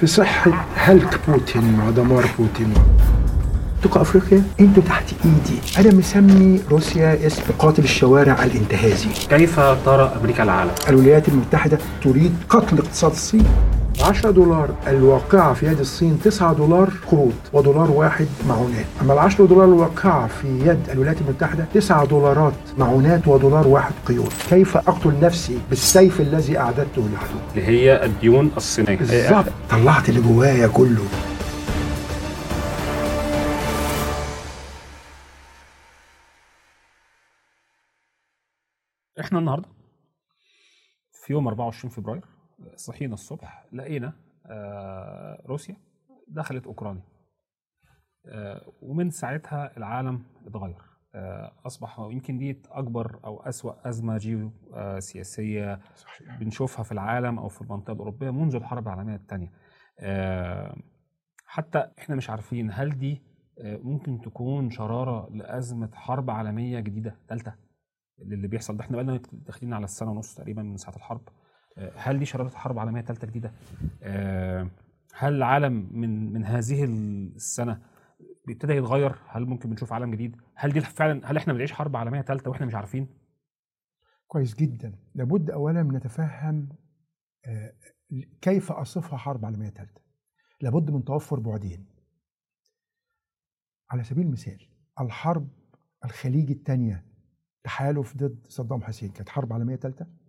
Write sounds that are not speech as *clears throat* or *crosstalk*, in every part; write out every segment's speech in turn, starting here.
في صحة هلك بوتين مع دمار بوتين؟ تقى أفريقيا. إنتوا تحت إيدي. أنا مسمي روسيا اسم قاتل الشوارع الانتهازي. كيف ترى أمريكا العالم؟ الولايات المتحدة تريد قتل اقتصاد الصين. 10 دولار الواقعة في يد الصين 9 دولار قروض ودولار واحد معونات. أما ال 10 دولار الواقعة في يد الولايات المتحدة 9 دولارات معونات ودولار واحد قيود. كيف أقتل نفسي بالسيف الذي أعددته للعدو اللي هي الديون الصينية. بالظبط طلعت اللي جوايا كله. إحنا النهارده في يوم 24 فبراير صحينا الصبح لقينا آه، روسيا دخلت أوكرانيا. آه، ومن ساعتها العالم اتغير. آه، أصبح يمكن دي أكبر أو أسوأ أزمة جيو سياسيه صحيح. بنشوفها في العالم أو في المنطقة الأوروبية منذ الحرب العالمية الثانية. حتى إحنا مش عارفين هل دي ممكن تكون شرارة لأزمة حرب عالمية جديدة ثالثه اللي بيحصل ده. إحنا بقالنا داخلين على السنة ونص تقريبا من ساعة الحرب. هل دي شرارة حرب عالميه ثالثه جديده آه، هل العالم من من هذه السنة بيبتدى يتغير؟ هل ممكن بنشوف عالم جديد؟ هل دي فعلا هل إحنا بنعيش حرب عالمية ثالثه وإحنا مش عارفين؟ كويس جدا. لابد اولا نتفهم آه، كيف أصفها حرب عالمية ثالثه لابد من توفر بعدين. على سبيل المثال الحرب الخليج الثانية تحالف ضد صدام حسين كانت حرب عالمية ثالثه لا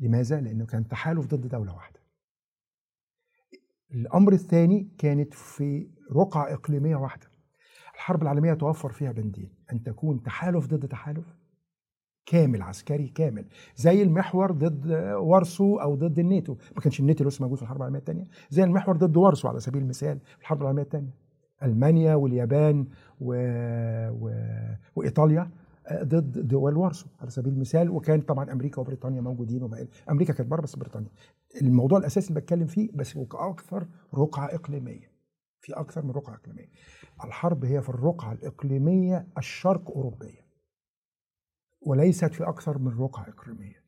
لماذا؟ لأنه كان تحالف ضد دولة واحدة. الأمر الثاني كانت في رقعة إقليمية واحدة. الحرب العالمية توفر فيها بندين أن تكون تحالف ضد تحالف كامل عسكري كامل. زي المحور ضد وارسو أو ضد الناتو. ما كانش الناتو لسه موجود في الحرب العالمية الثانية. زي المحور ضد وارسو على سبيل المثال في الحرب العالمية الثانية. ألمانيا واليابان و... و... وإيطاليا ضد دول وارسو على سبيل المثال وكان طبعا أمريكا وبريطانيا موجودين وما أمريكا كانت بره بس بريطانيا. الموضوع الأساسي اللي بتكلم فيه بس أكثر رقعة إقليمية في أكثر من رقعة إقليمية. الحرب هي في الرقعة الإقليمية الشرق أوروبية وليست في أكثر من رقعة إقليمية.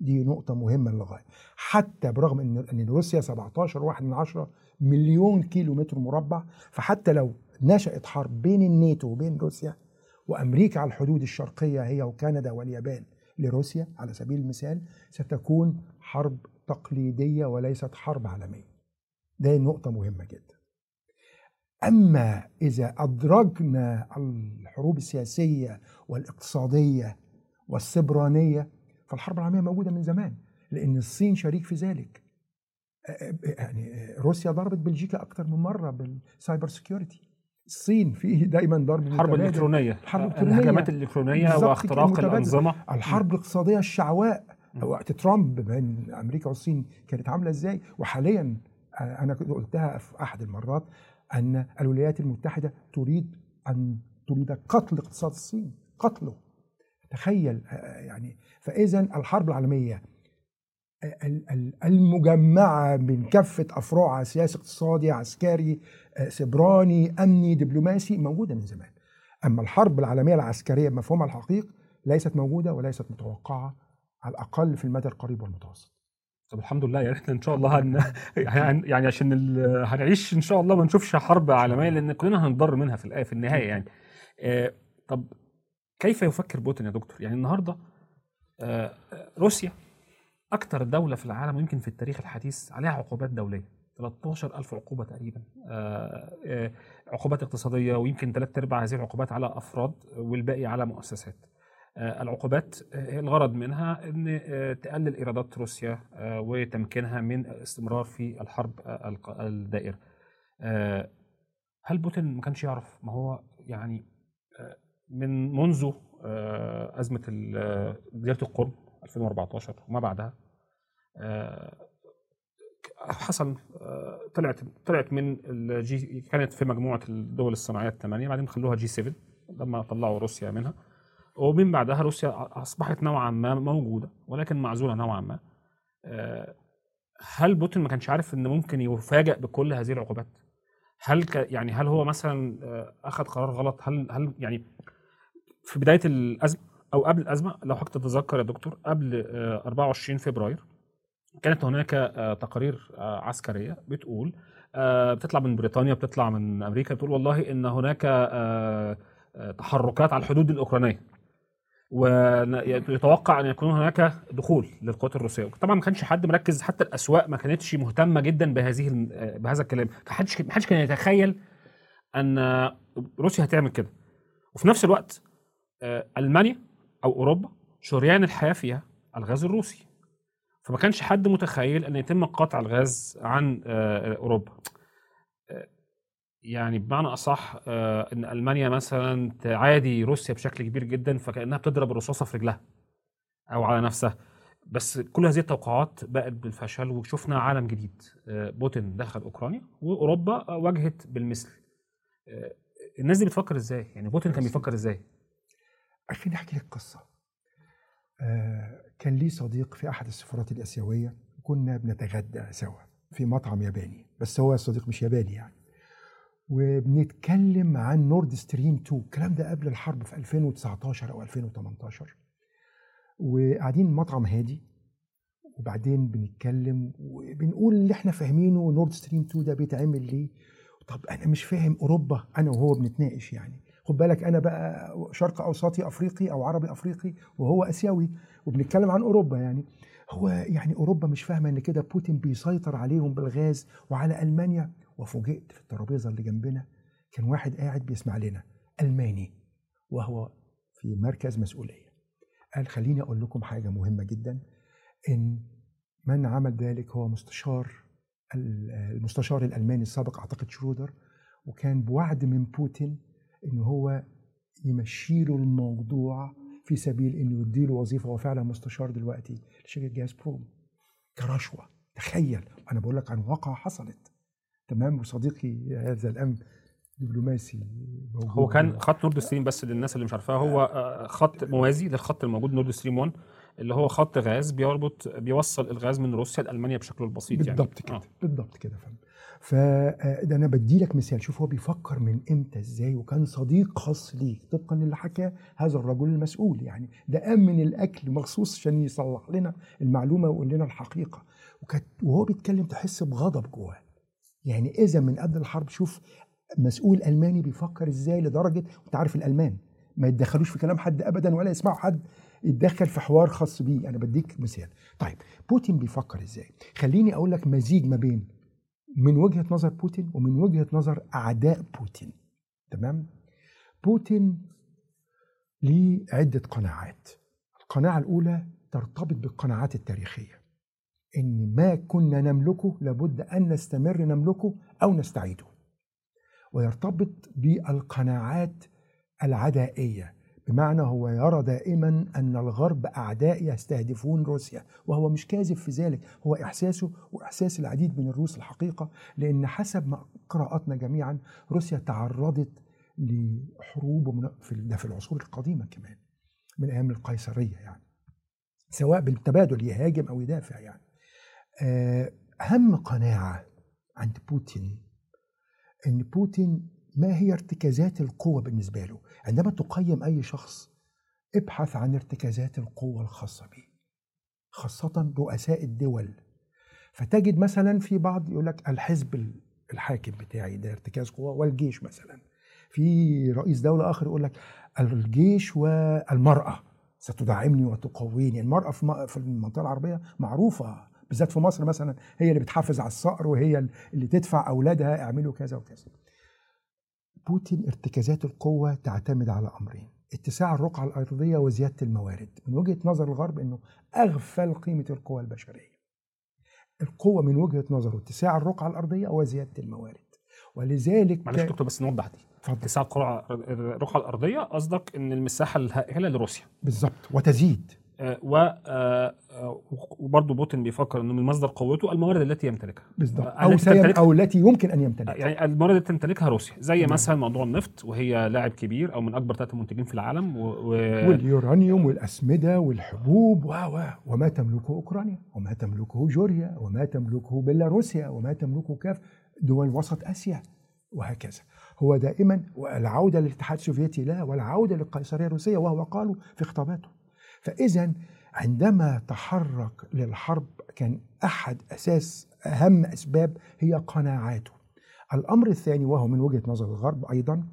دي نقطة مهمة للغاية. حتى برغم إن إن روسيا 17 واحد من عشرة مليون كيلو متر مربع فحتى لو نشأت حرب بين الناتو وبين روسيا وأمريكا على الحدود الشرقية هي وكندا واليابان لروسيا على سبيل المثال ستكون حرب تقليدية وليست حرب عالمية. ده نقطة مهمة جدا. أما إذا أدرجنا الحروب السياسية والاقتصادية والسبرانية فالحرب العالمية موجودة من زمان لأن الصين شريك في ذلك. يعني روسيا ضربت بلجيكا أكثر من مرة بال cyber security. الصين فيه دايما ضرب الحرب. الإلكترونية الحرب الإلكترونية. الهجمات الإلكترونية واختراق. الأنظمة الحرب الاقتصادية الشعواء. وقت ترامب بين أمريكا والصين كانت عاملة إزاي وحاليا أنا كنت قلتها في أحد المرات أن الولايات المتحدة تريد أن تريد قتل اقتصاد الصين قتله تخيل آه، يعني فإذا الحرب العالمية ال- ال- المجمعة من كافة أفرعها سياسي اقتصادي عسكري آه، سبراني أمني دبلوماسي موجودة من زمان. أما الحرب العالمية العسكرية بمفهومها الحقيقي ليست موجودة وليست متوقعة على الأقل في المدى القريب والمتوسط. طب الحمد لله يعني إحنا إن شاء الله هن... *laughs* يعني يعني عشان ال... هنعيش إن شاء الله ما نشوفش حرب عالمية لأن كلنا هنضر منها في الآية في النهاية يعني. آه طب كيف يفكر بوتين يا دكتور؟ يعني النهارده آه روسيا أكثر دولة في العالم ويمكن في التاريخ الحديث عليها عقوبات دولية. 13000 عقوبة تقريبا. آه آه عقوبات اقتصادية ويمكن ثلاث أرباع هذه العقوبات على أفراد والباقي على مؤسسات. آه، العقوبات الغرض منها إن تقلل إيرادات روسيا وتمكينها من الاستمرار في الحرب الدائرة. هل بوتين ما كانش يعرف؟ ما هو يعني من منذ أزمة جزيره القرم 2014 وما بعدها حصل آه، طلعت طلعت من ال G كانت في مجموعة الدول الصناعية الثمانية بعدين خلوها G 7 لما طلعوا روسيا منها. ومن بعدها روسيا أصبحت نوعا ما موجودة ولكن معزولة نوعا ما. آه، هل بوتين ما كانش عارف إن ممكن يفاجئ بكل هذه العقوبات؟ هل ك يعني هل هو مثلا آه، أخذ قرار غلط؟ هل هل يعني في بداية الأزمة أو قبل الأزمة لو حضرتك تتذكر يا دكتور قبل آه، 24 فبراير كانت هناك آه، تقارير آه، عسكرية بتقول آه، بتطلع من بريطانيا بتطلع من أمريكا بتقول والله إن هناك تحركات على الحدود الأوكرانية. ويتوقع أن يكون هناك دخول للقوات الروسية. طبعا ما كانش حد مركز حتى الأسواق ما كانتش مهتمة جدا بهذه بهذا الكلام. ما حدش ما حدش كان يتخيل أن روسيا هتعمل كده. وفي نفس الوقت ألمانيا أو أوروبا شريان الحياة فيها الغاز الروسي. فما كانش حد متخيل أن يتم قطع الغاز عن آه، أوروبا. آه، يعني بمعنى أصح آه، إن ألمانيا مثلا تعادي روسيا بشكل كبير جدا فكأنها بتضرب الرصاصة في رجلها أو على نفسها. بس كل هذه التوقعات بقت بالفشل وشفنا عالم جديد. بوتين دخل أوكرانيا وأوروبا واجهت بالمثل. الناس دي بتفكر إزاي؟ يعني بوتين كان بيفكر إزاي؟ خليني احكي لك قصة. آه كان لي صديق في أحد السفارات الآسيوية كنا بنتغدى سوا في مطعم ياباني بس هو الصديق مش ياباني يعني. وبنتكلم عن نورد ستريم 2 الكلام ده قبل الحرب في 2019 أو 2018 وقاعدين مطعم هادي وبعدين بنتكلم وبنقول اللي إحنا فاهمينه نورد ستريم 2 ده بيتعمل ليه؟ طب أنا مش فاهم أوروبا أنا وهو بنتناقش يعني. خد بالك أنا بقى شرق أوسطي أفريقي أو عربي أفريقي وهو آسيوي وبنتكلم عن أوروبا يعني. هو يعني أوروبا مش فاهمة إن كده بوتين بيسيطر عليهم بالغاز وعلى ألمانيا. وفوجئت في الترابيزة اللي جنبنا كان واحد قاعد بيسمع لنا ألماني وهو في مركز مسؤولية. قال خليني أقول لكم حاجة مهمة جدا إن من عمل ذلك هو مستشار المستشار الألماني السابق أعتقد شرودر وكان بوعد من بوتين إن هو يمشي له الموضوع في سبيل إنه يديله وظيفة هو فعلا مستشار دلوقتي لشركة جاز بروم كرشوة. تخيل أنا بقول لك عن واقعة حصلت. تمام؟ وصديقي هذا الان دبلوماسي موجود. هو كان خط نورد ستريم بس للناس اللي مش عارفاها هو آه، خط موازي للخط الموجود نورد ستريم 1 اللي هو خط غاز بيربط بيوصل الغاز من روسيا لألمانيا بشكله البسيط يعني. بالضبط كده آه. بالضبط كده فاهم فده أنا بدي لك مثال. شوف هو بيفكر من إمتى إزاي؟ وكان صديق خاص ليه طبقا للي حكاه هذا الرجل المسؤول يعني. ده امن الأكل مخصوص عشان يصلح لنا المعلومة ويقول لنا الحقيقة. وكانت وهو بيتكلم تحس بغضب جواه. يعني إذا من قبل الحرب شوف مسؤول ألماني بيفكر إزاي لدرجة أنت عارف الألمان ما يتدخلوش في كلام حد ابدا ولا يسمعوا حد يتدخل في حوار خاص بيه. أنا بديك مثال. طيب بوتين بيفكر إزاي؟ خليني أقول لك مزيج ما بين من وجهة نظر بوتين ومن وجهة نظر أعداء بوتين تمام؟ بوتين ليه عدة قناعات. القناعة الأولى ترتبط بالقناعات التاريخية. إن ما كنا نملكه لابد أن نستمر نملكه أو نستعيده. ويرتبط بالقناعات العدائية. بمعنى هو يرى دائما أن الغرب أعداء يستهدفون روسيا وهو مش كاذب في ذلك هو إحساسه وإحساس العديد من الروس الحقيقة لأن حسب ما قراءاتنا جميعا روسيا تعرضت لحروب في ده في العصور القديمة كمان من أيام القيصرية يعني سواء بالتبادل يهاجم أو يدافع يعني. آه، اهم قناعة عند بوتين إن بوتين ما هي ارتكازات القوة بالنسبة له؟ عندما تقيم أي شخص ابحث عن ارتكازات القوة الخاصة به خاصة رؤساء الدول. فتجد مثلا في بعض يقول لك الحزب الحاكم بتاعي ده ارتكاز قوة والجيش مثلا. في رئيس دولة آخر يقول لك الجيش والمرأة ستدعمني وتقويني. المرأة في المنطقة العربية معروفة بالذات في مصر مثلا هي اللي بتحافظ على الصقر وهي اللي تدفع أولادها اعملوا كذا وكذا. بوتين ارتكازات القوة تعتمد على أمرين اتساع الرقعة الأرضية وزيادة الموارد. من وجهة نظر الغرب أنه أغفل قيمة القوى البشرية. القوة من وجهة نظره اتساع الرقعة الأرضية وزيادة الموارد. ولذلك معلش دكتور بس نوضح دي. اتساع القرعه الرقعه الأرضية قصدك إن المساحة الهائلة لروسيا. بالظبط وتزيد. و آه، آه، وبرضه بوتين بيفكر إنه من مصدر قوته الموارد التي يمتلكها. بالظبط آه، أو, التي سيم أو التي يمكن أن يمتلكها. يعني الموارد اللي تمتلكها روسيا زي تمام. مثلا موضوع النفط وهي لاعب كبير أو من أكبر ثلاثة منتجين في العالم و... و... واليورانيوم والأسمدة والحبوب و و وما تملكه أوكرانيا وما تملكه جوريا وما تملكه بيلاروسيا وما تملكه كاف دول وسط آسيا وهكذا. هو دائما العودة للاتحاد السوفيتي لا والعودة للقيصرية الروسية وهو قاله في خطاباته. فإذا عندما تحرك للحرب كان أحد أساس أهم أسباب هي قناعاته. الأمر الثاني وهو من وجهة نظر الغرب أيضا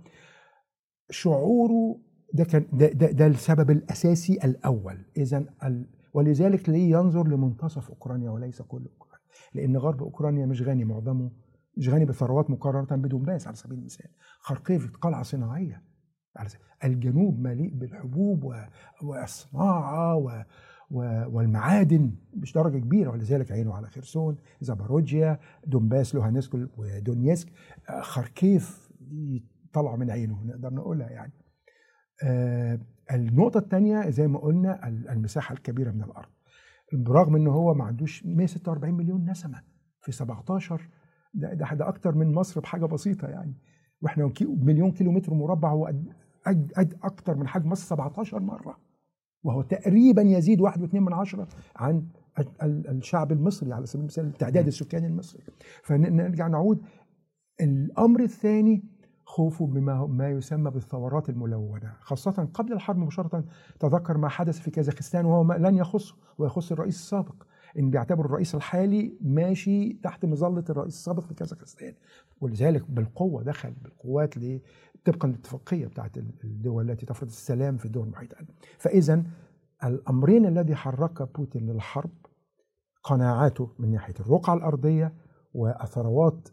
شعوره ده كان ده, ده, ده السبب الأساسي الأول. اذا ولذلك ليه ينظر لمنتصف أوكرانيا وليس كل أوكرانيا. لأن غرب أوكرانيا مش غني معظمه مش غني بثروات مقارنة بدونباس على سبيل المثال. خرقيف قلعة صناعية. على سبيل. الجنوب مليء بالحبوب و- والصناعة و والمعادن مش درجة كبيرة ولذلك عينه على خرسون زاباروجيا دونباس لوهانسك ودونيسك آه، خركيف طالعة من عينه نقدر نقولها يعني. آه، النقطة الثانية زي ما قلنا ال- المساحة الكبيرة من الأرض. برغم إن هو ما عندوش 146 مليون نسمة في 17 ده ده, ده أكتر من مصر بحاجة بسيطة يعني. وإحنا مليون كيلو متر مربع هو أكتر من حجم مصر 17 مرة. وهو تقريبا يزيد واحد واثنين من عشرة عن ال- ال- الشعب المصري على سبيل المثال التعداد السكاني المصري. فنرجع نعود. الأمر الثاني خوفه بما ما يسمى بالثورات الملونه خاصة قبل الحرب مباشرة تذكر ما حدث في كازاخستان وهو ما لن يخصه ويخص الرئيس السابق. إن بيعتبر الرئيس الحالي ماشي تحت مظلة الرئيس السابق في كازاخستان. ولذلك بالقوة دخل بالقوات ل- طبقا للاتفاقيه بتاعت الدول التي تفرض السلام في الدول المحيطه فاذا الأمرين الذي حرك بوتين للحرب قناعاته من ناحية الرقعة الأرضية والثروات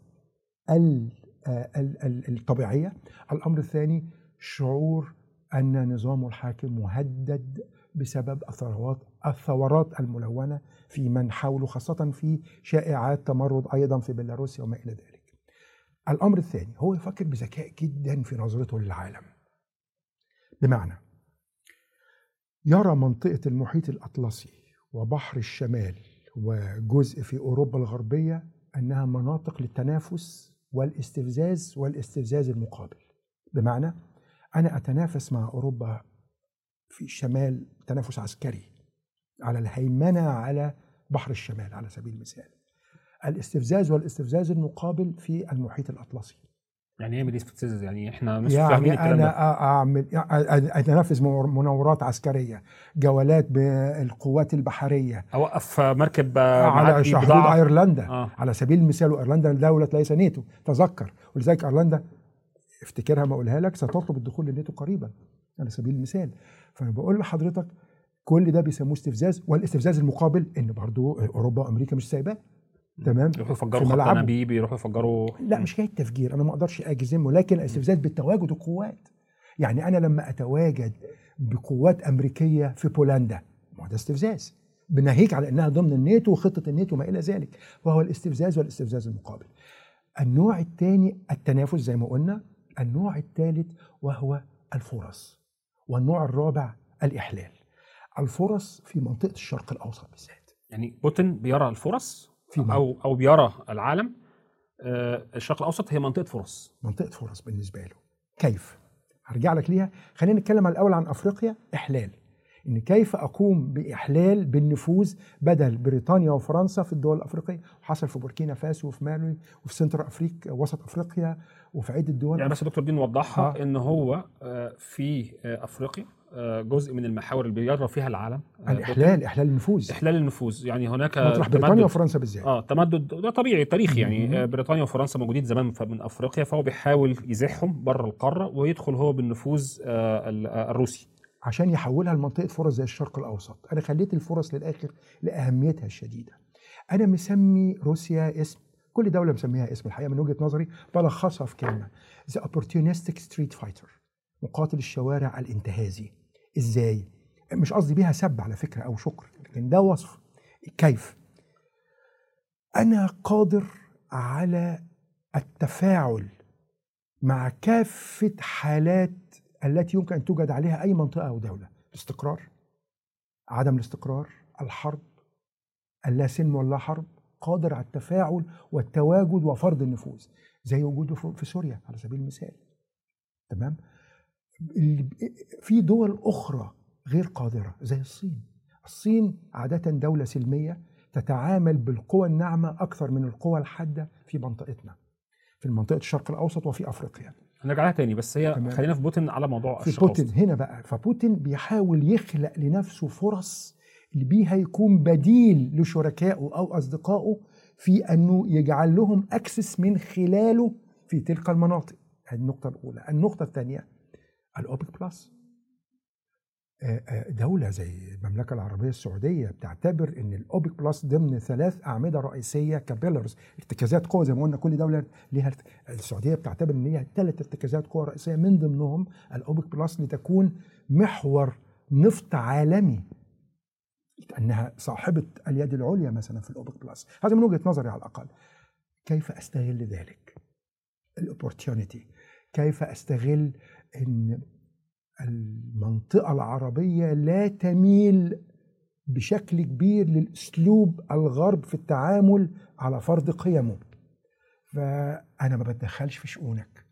ال- ال- ال- الطبيعية. الأمر الثاني شعور أن نظامه الحاكم مهدد بسبب الثروات الثورات الملونة في من حوله خاصة في شائعات تمرد أيضا في بيلاروسيا وما إلى ذلك. الأمر الثاني هو يفكر بذكاء جدا في نظرته للعالم. بمعنى يرى منطقة المحيط الأطلسي وبحر الشمال وجزء في أوروبا الغربية أنها مناطق للتنافس والاستفزاز والاستفزاز المقابل. بمعنى أنا أتنافس مع أوروبا في الشمال تنافس عسكري على الهيمنة على بحر الشمال على سبيل المثال. الاستفزاز والاستفزاز المقابل في المحيط الأطلسي. يعني إيه استفزاز يعني إحنا مش فاهمين يعني الكلام ده أنا أعمل اتنفذ مناورات عسكرية جولات بالقوات البحرية أوقف مركب على حدود. أيرلندا آه. على سبيل المثال وإيرلندا دولة ليس ناتو تذكر ولذلك إيرلندا افتكرها ما أقولها لك ستطلب الدخول للناتو قريبا على سبيل المثال فأنا بقول لحضرتك كل ده بيسموه استفزاز والاستفزاز المقابل إن برضو أوروبا وأمريكا مش سايباه. تمام؟ يروحوا يفجروا في خط ملعبه. انابيب يروحوا يفجروا لا مش حكايه تفجير أنا ما أقدرش أجزم ولكن الاستفزاز بالتواجد القوات. يعني أنا لما أتواجد بقوات أمريكية في بولندا ما ده استفزاز. بناهيك على إنها ضمن الناتو وخطة الناتو وما إلى ذلك. وهو الاستفزاز والاستفزاز المقابل. النوع الثاني التنافس زي ما قلنا النوع الثالث وهو الفرص والنوع الرابع الإحلال. الفرص في منطقة الشرق الأوسط بالذات. يعني بوتين بيرى الفرص في أو أو بيرى العالم. آه، الشرق الأوسط هي منطقة فرص. منطقة فرص بالنسبة له. كيف؟ هرجع لك ليها. خلينا نتكلم الأول عن أفريقيا. إحلال. إن كيف أقوم بإحلال بالنفوذ بدل بريطانيا وفرنسا في الدول الأفريقية؟ حصل في بوركينا فاسو وفي مالي وفي سنتر أفريقيا وسط أفريقيا وفي عدة دول. يعني بس دكتور دي نوضحها آه. إن هو آه، في آه، أفريقيا. جزء من المحاور اللي بيرى فيها العالم آه، الاحلال إحلال النفوذ. إحلال النفوذ. يعني هناك مطرح بريطانيا وفرنسا بالذات. آه تمدد ده طبيعي تاريخي يعني. آه، بريطانيا وفرنسا موجودين زمان من أفريقيا فهو بيحاول يزيحهم بره القارة ويدخل هو بالنفوذ آه، ال- آه، الروسي. عشان يحولها لمنطقة فرص زي الشرق الأوسط. أنا خليت الفرص للآخر لأهميتها الشديدة. أنا مسمي روسيا اسم كل دولة مسميها اسم الحقيقة من وجهة نظري بلخصها في كلمة the opportunistic street fighter مقاتل الشوارع الانتهازي. إزاي؟ مش قصدي بيها سب على فكرة أو شكر لكن ده وصف. كيف؟ أنا قادر على التفاعل مع كافة حالات التي يمكن أن توجد عليها أي منطقة أو دولة. الاستقرار عدم الاستقرار الحرب اللا سلم ولا حرب قادر على التفاعل والتواجد وفرض النفوذ زي وجوده في سوريا على سبيل المثال. تمام؟ في دول أخرى غير قادرة زي الصين. الصين عادة دولة سلمية تتعامل بالقوى الناعمة أكثر من القوى الحادة في منطقتنا في منطقة الشرق الأوسط وفي أفريقيا. هنرجع لها تاني بس هي تمام. خلينا في بوتين على موضوع في بوتين الأوسط. هنا بقى. فبوتين بيحاول يخلق لنفسه فرص اللي بيها يكون بديل لشركائه أو أصدقائه في أنه يجعل لهم access من خلاله في تلك المناطق. النقطة الأولى. النقطة الثانية الاوبك بلس آه، آه، دولة زي المملكة العربية السعودية بتعتبر إن الاوبك بلس ضمن ثلاث أعمدة رئيسية ك pillars. ارتكازات قوة زي ما قلنا كل دولة ليها السعودية بتعتبر إن ليها ثلاث ارتكازات قوة رئيسية. من ضمنهم الاوبك بلس لتكون محور نفط عالمي. انها صاحبة اليد العليا مثلا في الاوبك بلس هذا من وجهة نظري على الأقل. كيف أستغل ذلك؟ ال opportunity كيف أستغل إن المنطقة العربية لا تميل بشكل كبير للأسلوب الغرب في التعامل على فرض قيمه. فأنا ما بتدخلش في شؤونك.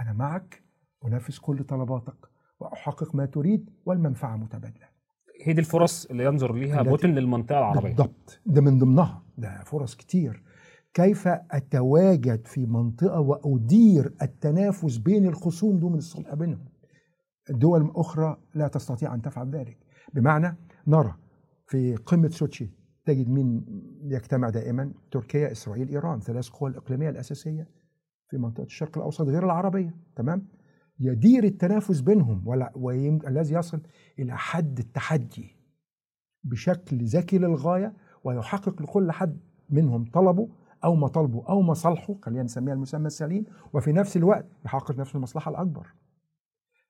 أنا معك أنفذ كل طلباتك وأحقق ما تريد والمنفعة متبادلة. هي دي الفرص اللي ينظر ليها بوتين للمنطقة العربية. بالضبط. ده من ضمنها. ده فرص كتير. كيف أتواجد في منطقة وأدير التنافس بين الخصوم دون الصلح بينهم؟ دول أخرى لا تستطيع أن تفعل ذلك. بمعنى نرى في قمة سوتشي تجد مين يجتمع دائما؟ تركيا إسرائيل إيران ثلاث قوى الإقليمية الأساسية في منطقة الشرق الأوسط غير العربية. تمام؟ يدير التنافس بينهم ولا يصل إلى حد التحدي بشكل ذكي للغاية ويحقق لكل حد منهم طلبه أو مطالبه أو مصالحه خلينا نسميها المسمى السليم وفي نفس الوقت يحقق نفس المصلحة الأكبر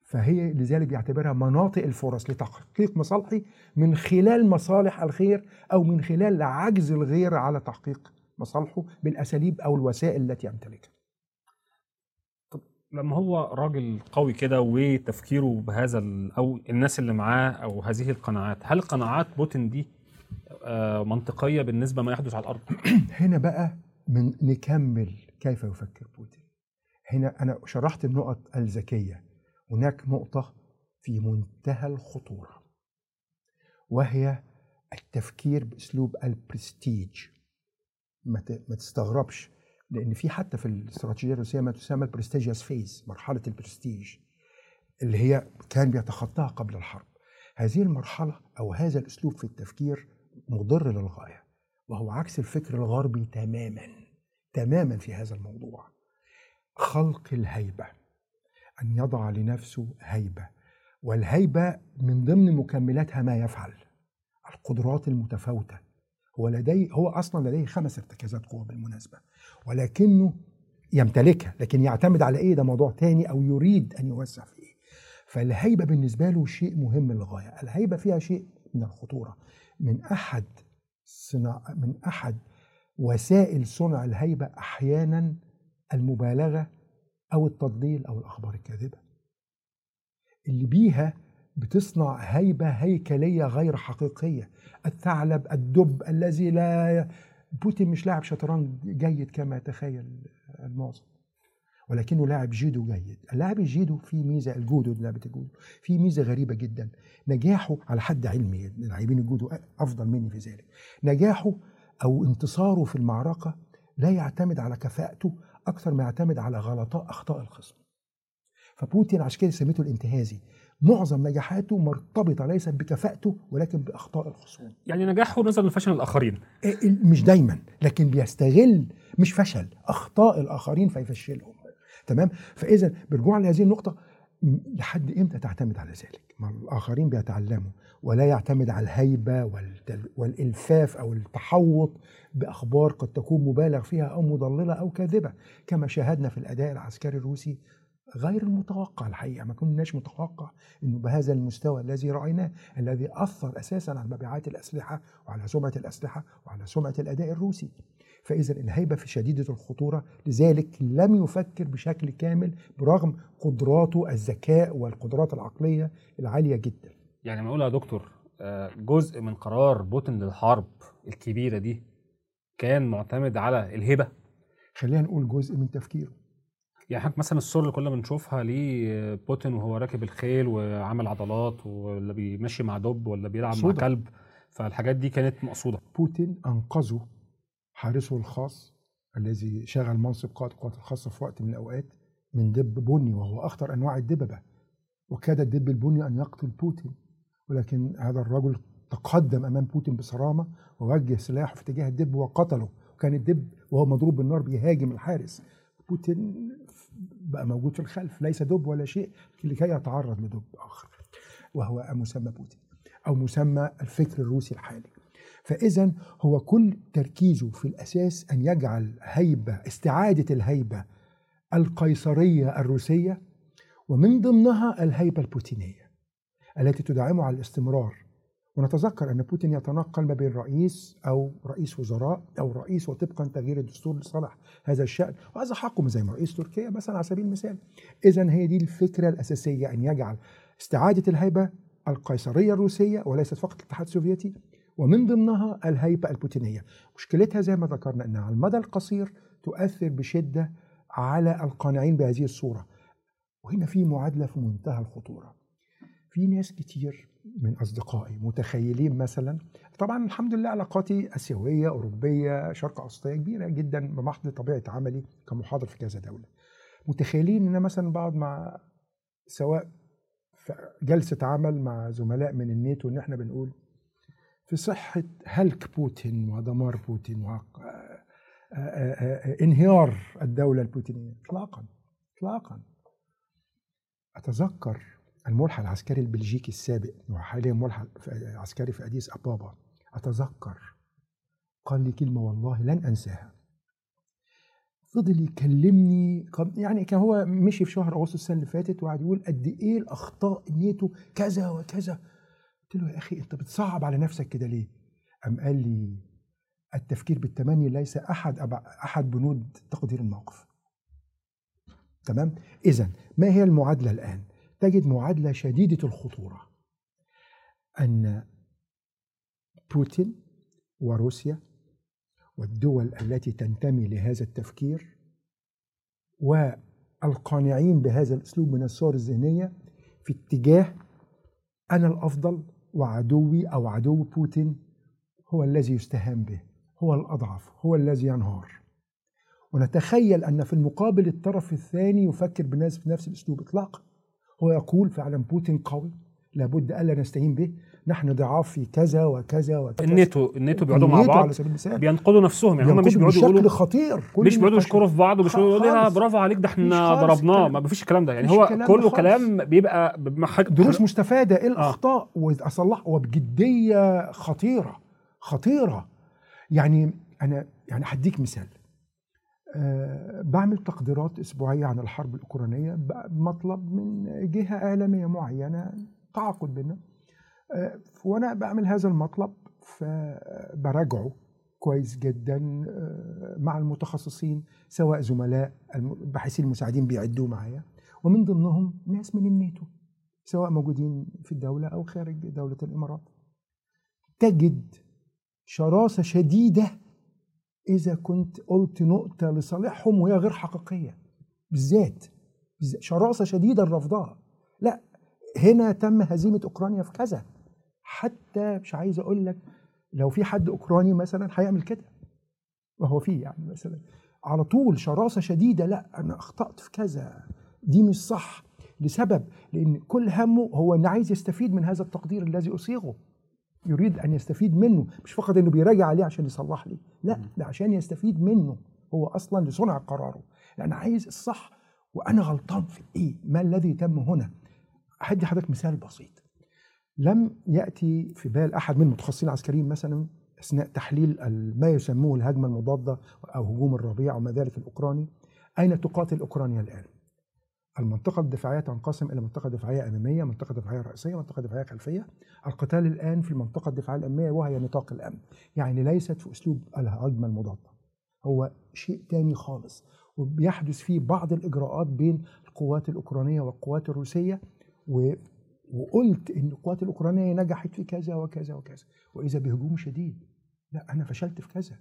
فهي لذلك بيعتبرها مناطق الفرص لتحقيق مصالحي من خلال مصالح الخير أو من خلال عجز الغير على تحقيق مصالحه بالأساليب أو الوسائل التي يمتلكها. لما هو راجل قوي كده وتفكيره بهذا أو الناس اللي معاه أو هذه القناعات هل قناعات بوتين دي منطقية بالنسبة ما يحدث على الأرض. *clears throat* هنا بقى من نكمل كيف يفكر بوتين. هنا أنا شرحت النقط الذكية. هناك نقطة في منتهى الخطورة وهي التفكير بأسلوب البرستيج. ما تستغربش لأن في حتى في الاستراتيجية الروسية ما تسمى ال prestigious phase مرحلة البرستيج اللي هي كان بيتخطاها قبل الحرب. هذه المرحلة أو هذا الأسلوب في التفكير مضر للغاية وهو عكس الفكر الغربي تماما تماما في هذا الموضوع. خلق الهيبة أن يضع لنفسه هيبة والهيبة من ضمن مكملاتها ما يفعل القدرات المتفاوتة. هو لديه هو أصلا لديه خمس ارتكازات قوة بالمناسبة ولكنه يمتلكها لكن يعتمد على إيه؟ ده موضوع تاني أو يريد أن يوسع في إيه فالهيبة بالنسبة له شيء مهم للغاية. الهيبة فيها شيء من الخطورة. من أحد صناع من أحد وسائل صنع الهيبة أحيانا المبالغة أو التضليل أو الأخبار الكاذبة. اللي بيها بتصنع هيبة هيكلية غير حقيقية. الثعلب الدب الذي لا بوتين مش لاعب شطرنج جيد كما يتخيل المعظم. ولكنه لاعب جيدو جيد. اللاعب الجيدو في ميزة الجودو لعبة الجودو. في ميزة غريبة جدا. نجاحه على حد علمي لاعبين الجودو أفضل مني في ذلك. نجاحه أو انتصاره في المعركة لا يعتمد على كفاءته أكثر ما يعتمد على غلطاء أخطاء الخصم. فبوتين عشان كده سميته الانتهازي. معظم نجاحاته مرتبطة ليست بكفاءته ولكن بأخطاء الخصوم. يعني نجاحه نظرا لفشل الآخرين. مش دايما لكن بيستغل مش فشل أخطاء الآخرين فيفشلهم. تمام؟ فإذا برجوع لهذه النقطة لحد إمتى تعتمد على ذلك؟ ما الآخرين بيتعلموا ولا يعتمد على الهيبة والإلفاف أو التحوط بأخبار قد تكون مبالغ فيها أو مضللة أو كاذبة كما شاهدنا في الأداء العسكري الروسي غير المتوقع الحقيقة. ما كناش متوقع إنه بهذا المستوى الذي رأيناه الذي أثر أساسا على مبيعات الأسلحة وعلى سمعة الأسلحة وعلى سمعة الأداء الروسي. فإذا الهيبة في شديدة الخطورة لذلك لم يفكر بشكل كامل برغم قدراته الذكاء والقدرات العقلية العالية جدا. يعني ما أقول يا دكتور آه، جزء من قرار بوتين للحرب الكبيرة دي كان معتمد على الهبه خلينا نقول جزء من تفكيره. يعني حضرتك مثلا الصور اللي كنا بنشوفها لبوتين وهو راكب الخيل وعامل عضلات ولا بيمشي مع دب ولا بيلعب مع. كلب فالحاجات دي كانت مقصودة. بوتين أنقذه حارسه الخاص الذي شغل منصب قائد القوات الخاصة في وقت من الأوقات من دب بني وهو أخطر أنواع الدببة. وكاد الدب البني أن يقتل بوتين. ولكن هذا الرجل تقدم أمام بوتين بصرامة ووجه سلاحه في اتجاه الدب وقتله. وكان الدب وهو مضروب بالنار بيهاجم الحارس. بوتين بقى موجود في الخلف ليس دب ولا شيء لكي يتعرض لدب آخر وهو مسمى بوتين أو مسمى الفكر الروسي الحالي. فاذا هو كل تركيزه في الأساس أن يجعل هيبة استعادة الهيبة القيصرية الروسية ومن ضمنها الهيبة البوتينية التي تدعمه على الاستمرار. ونتذكر أن بوتين يتنقل ما بين رئيس أو رئيس وزراء أو رئيس وطبقا تغيير الدستور لصالح هذا الشأن وهذا حقه زي ما رئيس تركيا مثلا على سبيل المثال. اذا هي دي الفكرة الأساسية أن يجعل استعادة الهيبة القيصرية الروسية وليست فقط الاتحاد السوفيتي ومن ضمنها الهيبة البوتينية. مشكلتها زي ما ذكرنا إنها على المدى القصير تؤثر بشدة على القانعين بهذه الصورة. وهنا في معادلة في منتهى الخطورة. في ناس كتير من أصدقائي متخيلين مثلا طبعا الحمد لله علاقاتي آسيوية أوروبية شرق أوسطية كبيرة جدا بمحض طبيعة عملي كمحاضر في كذا دولة. متخيلين أنا مثلا بقعد مع سواء في جلسة عمل مع زملاء من الناتو إن إحنا بنقول في صحة هلك بوتين ودمار بوتين وانهيار الدولة البوتينية. اطلاقا اطلاقا. أتذكر الملحق العسكري البلجيكي السابق وحاليا ملحق عسكري في أديس أبابا. أتذكر قال لي كلمة والله لن أنساها. فضل يكلمني يعني كان هو مشي في شهر أغسطس السنة اللي فاتت وقعد يقول قد إيه الأخطاء الناتو كذا وكذا. قلت له يا أخي أنت بتصعب على نفسك كده ليه؟ قام قال لي التفكير بالتمني ليس أحد أحد بنود تقدير الموقف. تمام؟ اذا ما هي المعادلة الآن؟ تجد معادلة شديدة الخطورة أن بوتين وروسيا والدول التي تنتمي لهذا التفكير والقانعين بهذا الأسلوب من الصور الذهنية في اتجاه أنا الأفضل وعدوي أو عدو بوتين هو الذي يستهان به هو الأضعف هو الذي ينهار. ونتخيل أن في المقابل الطرف الثاني يفكر بنفس الأسلوب اطلاقا. هو يقول فعلا بوتين قوي لابد ألا نستهين به. نحن ضعاف في كذا وكذا وكذا. الناتو الناتو بيقعدوا مع بعض على سبيل المثال. بينقضوا نفسهم يعني هم مش بيقعدوا بشكل يقولوا خطير كل مش بيقعدوا يشكروا في بعض ومش بيقعدوا يقولوا خالص. برافو عليك ده إحنا ضربناه. ما فيش الكلام ده. يعني هو كله. كلام بيبقى دروس مستفادة إيه الأخطاء؟ واصلح وبجدية خطيرة خطيرة. يعني أنا يعني هديك مثال. أه بعمل تقديرات أسبوعية عن الحرب الأوكرانية بمطلب من جهة اعلاميه معينة تعاقد بينا أه وأنا بعمل هذا المطلب فبراجعه كويس جدا أه مع المتخصصين سواء زملاء الباحثين المساعدين بيعدوا معايا. ومن ضمنهم ناس من الناتو سواء موجودين في الدولة أو خارج دولة الإمارات. تجد شراسة شديدة إذا كنت قلت نقطة لصالحهم وهي غير حقيقية. بالذات شراسة شديدة لرفضها لا هنا تم هزيمة أوكرانيا في كذا. حتى مش عايز أقول لك لو في حد أوكراني مثلا هيعمل كده. وهو فيه يعني مثلا. على طول شراسة شديدة لا أنا أخطأت في كذا. دي مش صح لسبب لأن كل همه هو إنه عايز يستفيد من هذا التقدير الذي أصيغه. يريد أن يستفيد منه مش فقط إنه بيراجع عليه عشان يصلح لي لا ده عشان يستفيد منه. هو أصلا لصنع قراره. لأن عايز الصح وأنا غلطان في إيه؟ ما الذي تم هنا؟ هدي حضرتك مثال بسيط. لم يأتي في بال أحد من المتخصصين العسكريين مثلا أثناء تحليل ما يسموه الهجمة المضادة أو هجوم الربيع وما ذلك الأوكراني أين تقاتل أوكرانيا الآن المنطقة الدفاعية تنقسم إلى منطقة دفاعية أمامية، منطقة دفاعية رئيسية، منطقة دفاعية خلفية. القتال الآن في المنطقة الدفاعية الأمامية وهي نطاق الأمن، يعني ليست في أسلوب الهجمة المضادة. هو شيء تاني خالص، وبيحدث فيه بعض الإجراءات بين القوات الأوكرانية والقوات الروسية. وقلت إن القوات الأوكرانية نجحت في كذا وكذا وكذا، وإذا بهجوم شديد. لا أنا فشلت في كذا.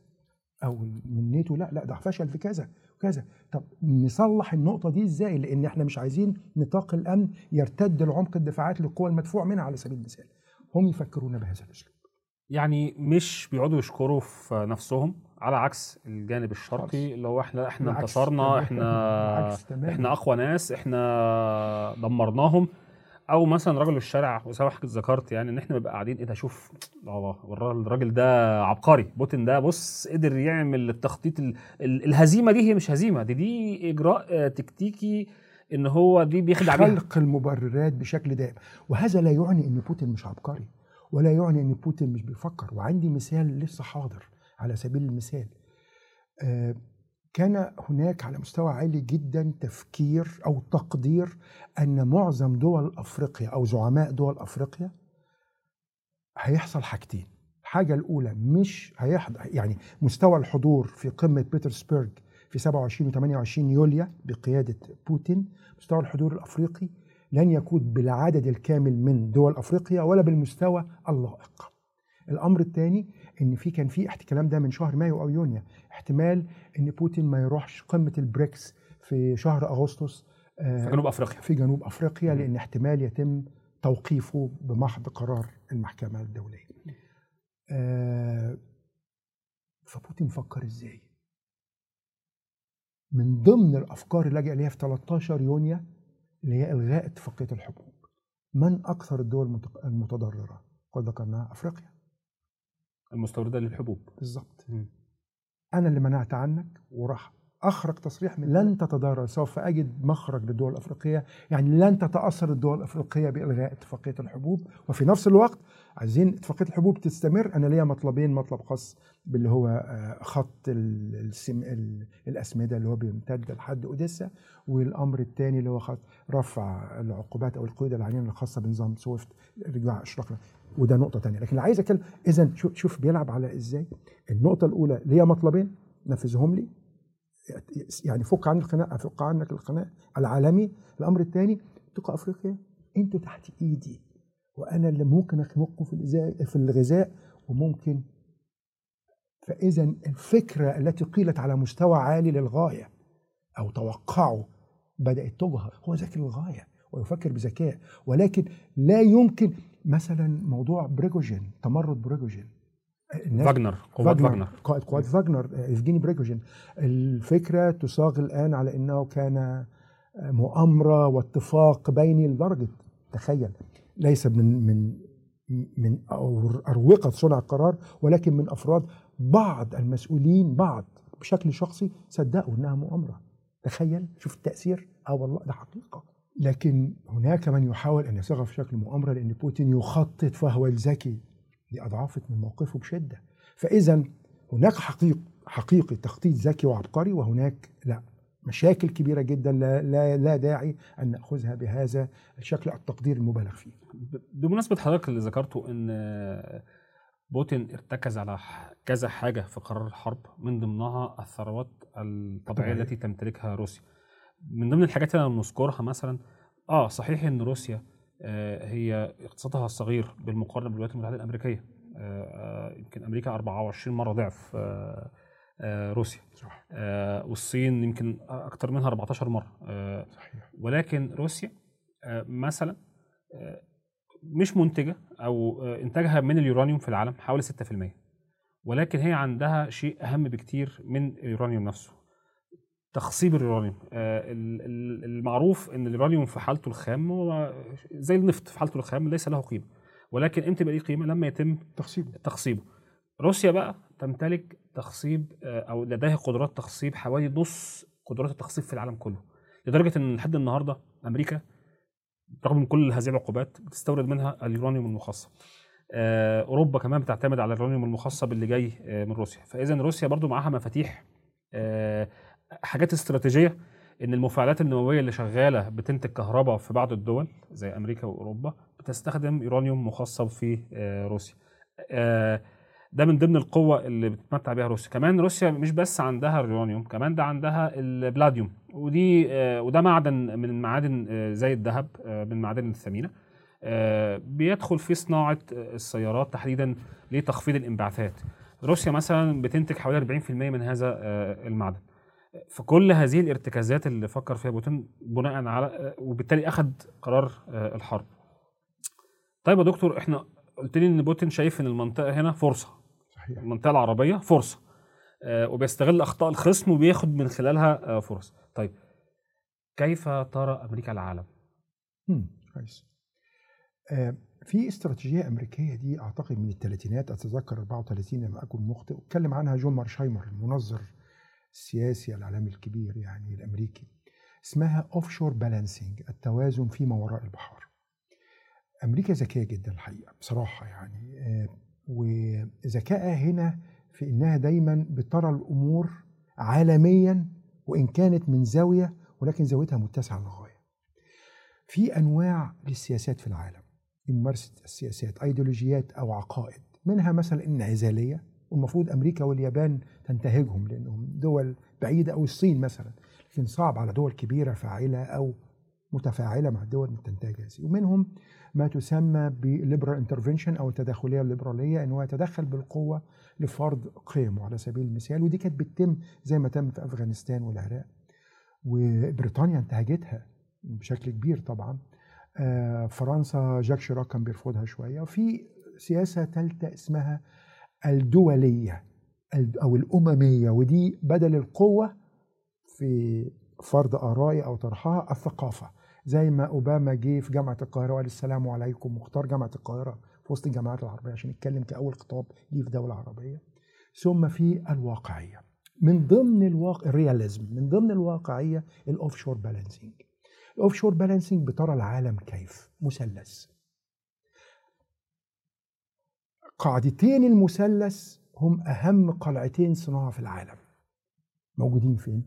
أو من نيتو لا لا ده فشل في كذا وكذا طب نصلح النقطة دي إزاي لأن إحنا مش عايزين نطاق الأمن يرتد لعمق الدفاعات للقوى المدفوع منها على سبيل المثال هم يفكرون بهذا الأسلوب يعني مش بيقعدوا يشكروا في نفسهم على عكس الجانب الشرقي. اللي هو إحنا إحنا انتصرنا. إحنا. إحنا أقوى ناس إحنا دمرناهم أو مثلا رجل الشارع وسواء حضرتك ذكرت يعني إن إحنا نبقى قاعدين إيه ده شوف الله الراجل ده عبقري. بوتين ده بص قدر يعمل التخطيط ال- ال- الهزيمة دي هي مش هزيمة دي دي إجراء تكتيكي إن هو دي بيخدع بيها. خلق المبررات بشكل دائم. وهذا لا يعني إن بوتين مش عبقري ولا يعني إن بوتين مش بيفكر. وعندي مثال لسه حاضر على سبيل المثال. آه، كان هناك على مستوى عالي جدا تفكير أو تقدير أن معظم دول أفريقيا أو زعماء دول أفريقيا هيحصل حاجتين الحاجة الأولى مش هيحضر يعني مستوى الحضور في قمة بيترسبرج في 27 و 28 يوليو بقيادة بوتين مستوى الحضور الأفريقي لن يكون بالعدد الكامل من دول أفريقيا ولا بالمستوى اللائق. الأمر الثاني إن في كان في احت- الكلام ده من شهر مايو أو يونيو احتمال إن بوتين ما يروحش قمة البريكس في شهر أغسطس آه، في جنوب أفريقيا في جنوب أفريقيا. لأن احتمال يتم توقيفه بمحض قرار المحكمة الدولية. آه، فبوتين فكر إزاي؟ من ضمن الأفكار اللي لجأ ليها في 13 يونيو اللي هي إلغاء اتفاقية الحبوب. من أكثر الدول المتضررة؟ قد ذكرناها أفريقيا المستوردة للحبوب بالظبط. أنا اللي منعت عنك وراح أخرج تصريح من لن تتضرر سوف أجد مخرج للدول الأفريقية. يعني لن تتأثر الدول الأفريقية بإلغاء اتفاقية الحبوب. وفي نفس الوقت عايزين اتفاقية الحبوب تستمر. أنا ليا مطلبين مطلب خاص باللي هو آه، خط ال- السم ال- الأسمدة اللي هو بيمتد لحد أوديسا. والأمر الثاني اللي هو خط رفع العقوبات أو القيود العينية الخاصة بنظام سويفت. رجوع اشراقنا وده نقطة ثانية لكن عايز أتكلم اذا شوف شوف بيلعب على إزاي. النقطة الأولى ليا مطلبين نفذهم لي. يعني فك عن الخناق فك عنك الخناق العالمي. الأمر الثاني بقى أفريقيا. أنتوا تحت إيدي. وأنا اللي ممكن أخنقكم في الغذاء في الغذاء. وممكن فإذا الفكرة التي قيلت على مستوى عالي للغاية أو توقعوا بدأت تظهر هو ذكي للغايه ويفكر بذكاء. ولكن لا يمكن مثلا موضوع بريجوجين تمرد بريجوجين فاجنر قوات فاجنر قائد قوات فاجنر ايفجيني بريجوجين الفكرة تصاغ الآن على إنه كان آه، مؤامرة واتفاق بيني لدرجة تخيل ليس من من من أروقة صنع القرار ولكن من أفراد بعض المسؤولين بعض بشكل شخصي صدقوا إنها مؤامرة. تخيل شوف التأثير. آه والله ده حقيقة. لكن هناك من يحاول أن يصيغها في شكل مؤامرة لأن بوتين يخطط فهو الذكي. دي اضعفت من موقفه بشدة. فإذا هناك حقيق حقيقي تخطيط ذكي وعبقري وهناك لا مشاكل كبيرة جدا لا لا, لا داعي أن نأخذها بهذا الشكل التقدير المبالغ فيه. ب- بمناسبة حضرتك اللي ذكرته إن بوتين ارتكز على كذا حاجة في قرار الحرب من ضمنها الثروات الطبيعية طبيعية. التي تمتلكها روسيا. من ضمن الحاجات اللي نذكرها مثلا آه صحيح إن روسيا هي اقتصادها صغير بالمقارنة بالولايات المتحدة الأمريكية. آه آه، يمكن أمريكا 24 مرة ضعف آه آه روسيا. صح آه والصين يمكن أكتر منها 14 مرة. آه صحيح. ولكن روسيا آه، مثلا آه، مش منتجة أو آه، إنتاجها من اليورانيوم في العالم حوالي 6% ولكن هي عندها شيء أهم بكتير من اليورانيوم نفسه. تخصيب اليورانيوم. آه، ال- ال- المعروف إن اليورانيوم في حالته الخام هو زي النفط في حالته الخام ليس له قيمة ولكن إمتى يبقى ليه قيمة؟ لما يتم تخصيبه. تخصيبه. روسيا بقى تمتلك تخصيب آه، أو لديها قدرات تخصيب حوالي نص قدرات التخصيب في العالم كله لدرجة إن لحد النهارده أمريكا رغم كل هذه العقوبات بتستورد منها اليورانيوم المخصب آه، أوروبا كمان بتعتمد على اليورانيوم المخصب اللي جاي من روسيا. فإذا روسيا برضو معاها مفاتيح حاجات استراتيجية إن المفاعلات النووية اللي شغالة بتنتج كهرباء في بعض الدول زي أمريكا وأوروبا بتستخدم يورانيوم مخصب في آه، روسيا. آه، ده من ضمن القوة اللي بتتمتع بها روسيا. كمان روسيا مش بس عندها اليورانيوم كمان ده عندها البلاديوم. ودي آه، وده معدن من المعادن آه، زي الذهب من المعادن الثمينة. بيدخل في صناعة السيارات تحديدا لتخفيض الانبعاثات. روسيا مثلا بتنتج حوالي 40% من هذا آه، المعدن فكل هذه الارتكازات اللي فكر فيها بوتين بناء على وبالتالي أخذ قرار آه، الحرب. طيب يا دكتور إحنا قلت لي إن بوتين شايف إن المنطقة هنا فرصة. صحيح. المنطقة العربية فرصة. آه، وبيستغل أخطاء الخصم وبياخد من خلالها آه، فرص. طيب كيف ترى أمريكا العالم؟ مم، كويس. آه، في استراتيجية أمريكية دي أعتقد من الثلاثينات أتذكر 34 لما اكن مخطئ اتكلم عنها جون مارشايمر المنظر السياسي الاعلامي الكبير يعني الأمريكي اسمها offshore balancing التوازن فيما وراء البحار أمريكا ذكية جدا الحقيقة بصراحة يعني آه، وذكائها هنا في إنها دايما بترى الأمور عالميا وإن كانت من زاوية ولكن زاويتها متسعة للغاية. في أنواع للسياسات في العالم ممارسه السياسات ايديولوجيات أو عقائد منها مثلا الانعزاليه والمفروض أمريكا واليابان تنتهجهم لأنهم دول بعيدة أو الصين مثلا لكن صعب على دول كبيرة فاعلة أو متفاعلة مع الدول ان تنتهج هذه. ومنهم ما تسمى بال liberal intervention أو التدخلية الليبرالية إن هو يتدخل بالقوة لفرض قيمه على سبيل المثال ودي كانت بتتم زي ما تم في أفغانستان والعراق. وبريطانيا انتهجتها بشكل كبير طبعا. آه، فرنسا جاك شيراك كان بيرفضها شوية. وفي سياسة ثالثه اسمها الدولية أو الأممية ودي بدل القوة في فرض ارائي أو طرحها الثقافة. زي ما أوباما جه في جامعة القاهرة وقال السلام عليكم واختار جامعة القاهرة في وسط الجامعات العربية عشان يتكلم كأول خطاب ليه في دولة عربية. ثم في الواقعية. من ضمن الواقع ال realism من ضمن الواقعية ال offshore balancing ال offshore balancing بترى العالم كيف؟ مثلث. قاعدتين المثلث هم أهم قلعتين صناعة في العالم. موجودين فين؟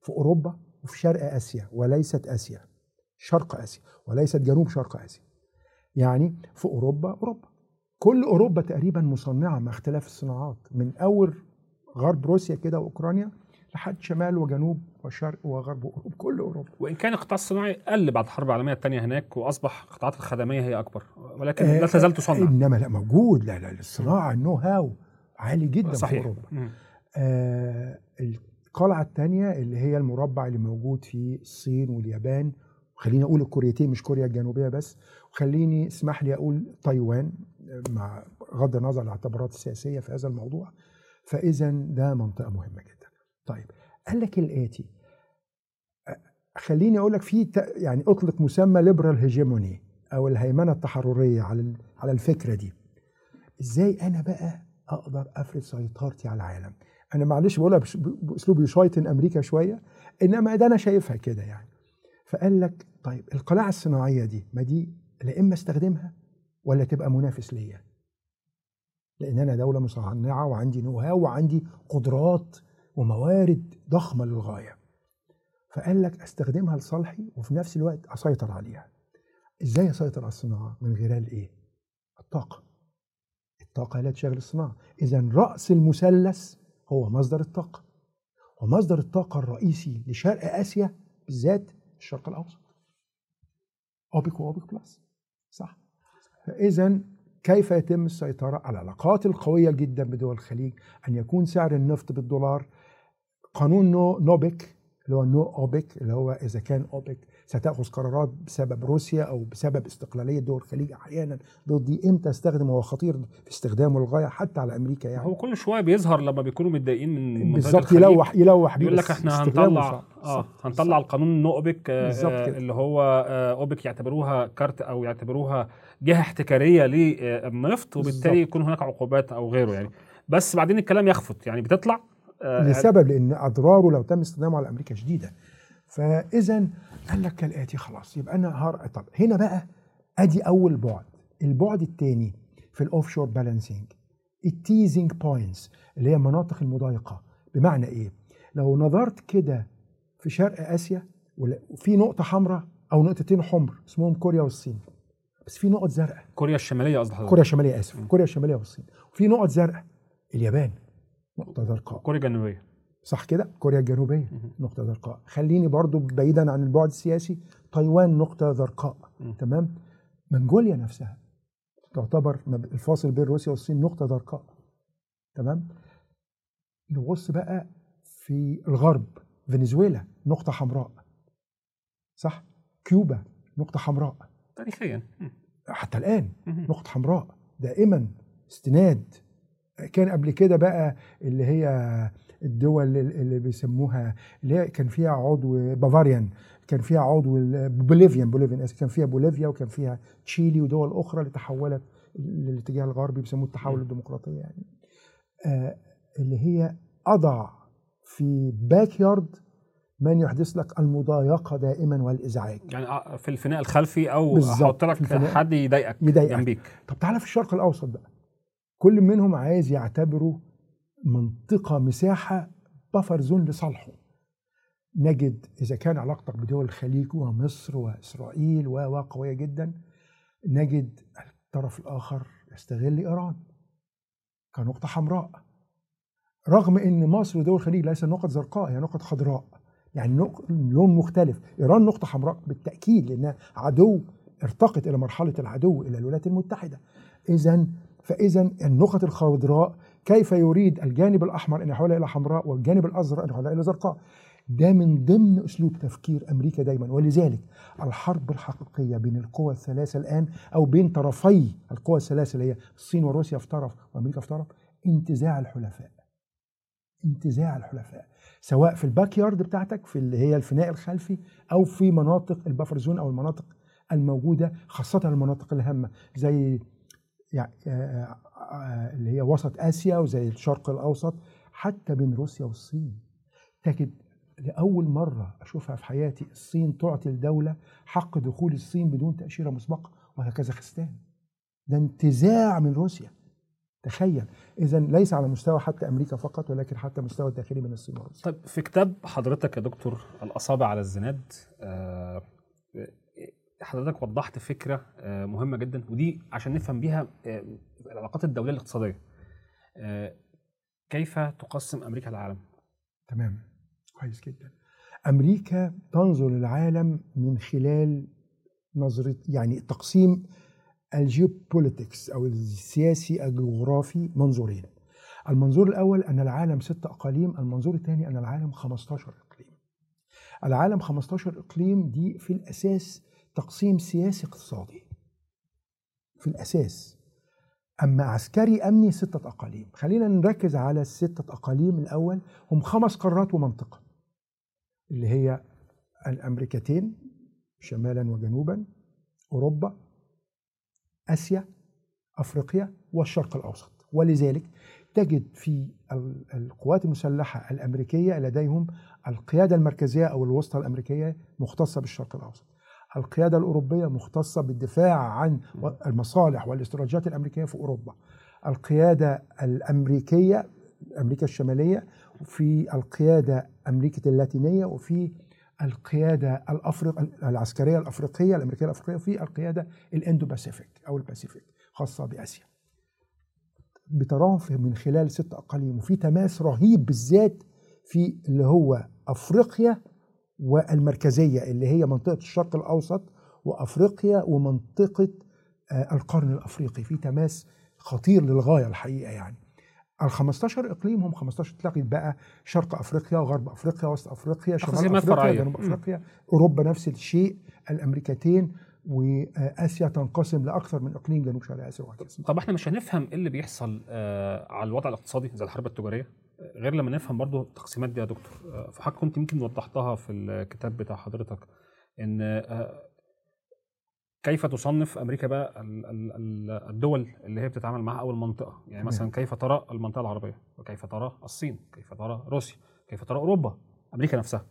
في أوروبا وفي شرق آسيا وليست آسيا شرق آسيا وليست جنوب شرق آسيا. يعني في أوروبا أوروبا. كل أوروبا تقريبا مصنعة مع اختلاف الصناعات من أول غرب روسيا كده وأوكرانيا لحد شمال وجنوب وشرق وغرب اوروبا كل أوروبا. وإن كان القطاع الصناعي قل بعد الحرب العالمية الثانية هناك وأصبح القطاعات الخدمية هي أكبر ولكن آه، لا تزال تصنع. إنما لا موجود. لا لا الصناعة النو هاو عالي جدا صحيح. في اوروبا. آه القلعة الثانية اللي هي المربع اللي موجود في الصين واليابان خليني أقول الكوريتين مش كوريا الجنوبية بس وخليني اسمح لي أقول تايوان مع غض النظر عن الاعتبارات السياسية في هذا الموضوع. فاذا ده منطقة مهمة جدا. طيب قال لك الآتي خليني أقول لك في يعني أطلق مسمى liberal hegemony أو الهيمنة التحررية على على الفكرة دي. إزاي أنا بقى أقدر أفرض سيطرتي على العالم؟ أنا معلش بقولها بأسلوب يشيطن أمريكا شوية إنما ده أنا شايفها كده يعني. فقال لك طيب القلاع الصناعية دي ما دي لا إما أستخدمها ولا تبقى منافس ليا. لأن أنا دولة مصنعة وعندي know-how وعندي قدرات وموارد ضخمة للغاية. فقال لك أستخدمها لصالحي وفي نفس الوقت أسيطر عليها. إزاي أسيطر على الصناعة؟ من خلال إيه؟ الطاقة. الطاقة لا تشغل الصناعة. إذا رأس المثلث هو مصدر الطاقة. ومصدر الطاقة الرئيسي لشرق آسيا بالذات الشرق الأوسط. أوبك وأوبك بلس. صح. فإذا كيف يتم السيطرة؟ على العلاقات القوية جدا بدول الخليج. أن يكون سعر النفط بالدولار. قانون no NOPEC اللي هو no OPEC اللي هو إذا كان OPEC ستأخذ قرارات بسبب روسيا أو بسبب استقلالية دول الخليج أحيانا ضدي إمتى استخدم هو خطير في استخدامه للغاية حتى على أمريكا يعني هو كل شوية بيظهر لما بيكونوا متضايقين من بالظبط. يلوح يلوح بيه يقول لك إحنا هنطلع صعب. آه صح. هنطلع القانون no OPEC آه، آه،. اللي هو آه، OPEC يعتبروها كارت أو يعتبروها جهة احتكارية للنفط وبالتالي بالظبط. يكون هناك عقوبات أو غيره يعني بس بعدين الكلام يخفت يعني بتطلع آه، لسبب لأن أضراره لو تم استخدامه على أمريكا شديدة. فاذا قال لك كالآتي خلاص يبقى أنا هر... طب هنا بقى أدي أول بعد. البعد الثاني في ال offshore balancing ال teasing points اللي هي مناطق المضايقة. بمعنى إيه؟ لو نظرت كده في شرق آسيا ولا- وفي نقطة حمراء أو نقطتين حمر اسمهم كوريا والصين. بس في نقط زرقاء. كوريا الشمالية قصدي كوريا الشمالية آسف كوريا الشمالية والصين. وفي نقط زرقاء اليابان. نقطة زرقاء كوريا الجنوبية. صح كده؟ كوريا الجنوبية. نقطة زرقاء خليني برضو بعيدا عن البعد السياسي. تايوان نقطة زرقاء. تمام؟ منغوليا نفسها تعتبر الفاصل بين روسيا والصين نقطة زرقاء تمام؟ نبص بقى في الغرب. فنزويلا نقطة حمراء. صح؟ كيوبا نقطة حمراء. تاريخيا. حتى الآن. نقطة حمراء. دائما استناد كان قبل كده بقى اللي هي الدول اللي بيسموها اللي هي كان فيها عضو بافاريان كان فيها عضو بوليفيان بوليفيان كان فيها بوليفيا وكان فيها تشيلي ودول أخرى اللي تحولت للاتجاه الغربي بيسموه التحول. الديمقراطية يعني آه اللي هي أضع في باك يارد من يحدث لك المضايقة دائما والإزعاج يعني آه، في الفناء الخلفي أو أحط لك. حد يضايقك يضايقك. جنبيك طب تعالى في الشرق الأوسط بقى كل منهم عايز يعتبره منطقة مساحة بفر زون لصالحه. نجد إذا كان علاقتك بدول الخليج ومصر وإسرائيل و و قوية جدا نجد الطرف الآخر يستغل إيران كنقطة حمراء. رغم إن مصر ودول الخليج ليس نقط زرقاء هي نقط خضراء. يعني لون مختلف. إيران نقطة حمراء بالتأكيد لأنها عدو ارتقت إلى مرحلة العدو إلى الولايات المتحدة. اذا فإذا النقط الخضراء كيف يريد الجانب الأحمر إن يحولها إلى حمراء والجانب الأزرق إن يحولها إلى زرقاء؟ ده من ضمن أسلوب تفكير أمريكا دايما. ولذلك الحرب الحقيقية بين القوى الثلاثة الآن أو بين طرفي القوى الثلاثة اللي هي الصين وروسيا في طرف وأمريكا في طرف انتزاع الحلفاء. انتزاع الحلفاء سواء في ال backyard بتاعتك في اللي هي الفناء الخلفي أو في مناطق ال buffer zone أو المناطق الموجودة خاصة المناطق الهامة زي يعني آه، آه، اللي هي وسط آسيا وزي الشرق الأوسط حتى بين روسيا والصين. تجد لأول مرة أشوفها في حياتي الصين تعطي الدولة حق دخول الصين بدون تأشيرة مسبقة وهي كازاخستان. ده انتزاع من روسيا. تخيل. اذا ليس على مستوى حتى أمريكا فقط ولكن حتى مستوى الداخلي من الصين وروسيا طيب في كتاب حضرتك يا دكتور الأصابع على الزناد آه، حضرتك وضحت فكرة آه، مهمة جدا ودي عشان نفهم بيها آه، العلاقات الدولية الاقتصادية. آه، كيف تقسم أمريكا العالم؟ تمام. كويس جدا. أمريكا تنظر للعالم من خلال نظرة يعني تقسيم الجيوبوليتكس أو السياسي الجغرافي منظورين. المنظور الأول أن العالم ست أقاليم المنظور الثاني أن العالم 15 إقليم. العالم 15 إقليم دي في الأساس تقسيم سياسي اقتصادي. في الأساس أما عسكري أمني ستة أقاليم. خلينا نركز على السته أقاليم الأول. هم خمس قارات ومنطقة. اللي هي الأمريكتين شمالا وجنوبا أوروبا آسيا أفريقيا والشرق الأوسط. ولذلك تجد في ال- القوات المسلحة الأمريكية لديهم القيادة المركزية أو الوسطى الأمريكية مختصة بالشرق الأوسط. القيادة الأوروبية مختصة بالدفاع عن المصالح والاستراتيجيات الأمريكية في أوروبا. القيادة الأمريكية أمريكا الشمالية وفي القيادة أمريكا اللاتينية وفي القيادة الافريق العسكرية الأفريقية الأمريكية الأفريقية وفي القيادة ال Indo-Pacific أو ال Pacific خاصة بآسيا. بتراهم من خلال ست أقاليم وفي تماس رهيب بالذات في اللي هو أفريقيا والمركزية اللي هي منطقة الشرق الأوسط وأفريقيا ومنطقة آه، القرن الأفريقي في تماس خطير للغاية الحقيقة يعني ال 15 إقليم هم 15 تلاقي بقى شرق أفريقيا غرب أفريقيا وسط أفريقيا شمال أفريقيا. جنوب. أفريقيا أوروبا نفس الشيء الأمريكتين وآسيا تنقسم لأكثر من إقليم جنوب شرق آسيا وهكذا طب إحنا مش هنفهم إيه اللي بيحصل آه، على الوضع الاقتصادي زي الحرب التجارية غير لما نفهم برضو التقسيمات دي يا دكتور آه، فحضرتك كنت يمكن وضحتها في الكتاب بتاع حضرتك إن آه، كيف تصنف أمريكا بقى ال- ال- ال- الدول اللي هي بتتعامل معها أو المنطقة؟ يعني. مثلا كيف ترى المنطقة العربية؟ وكيف ترى الصين؟ كيف ترى روسيا؟ كيف ترى أوروبا؟ أمريكا نفسها.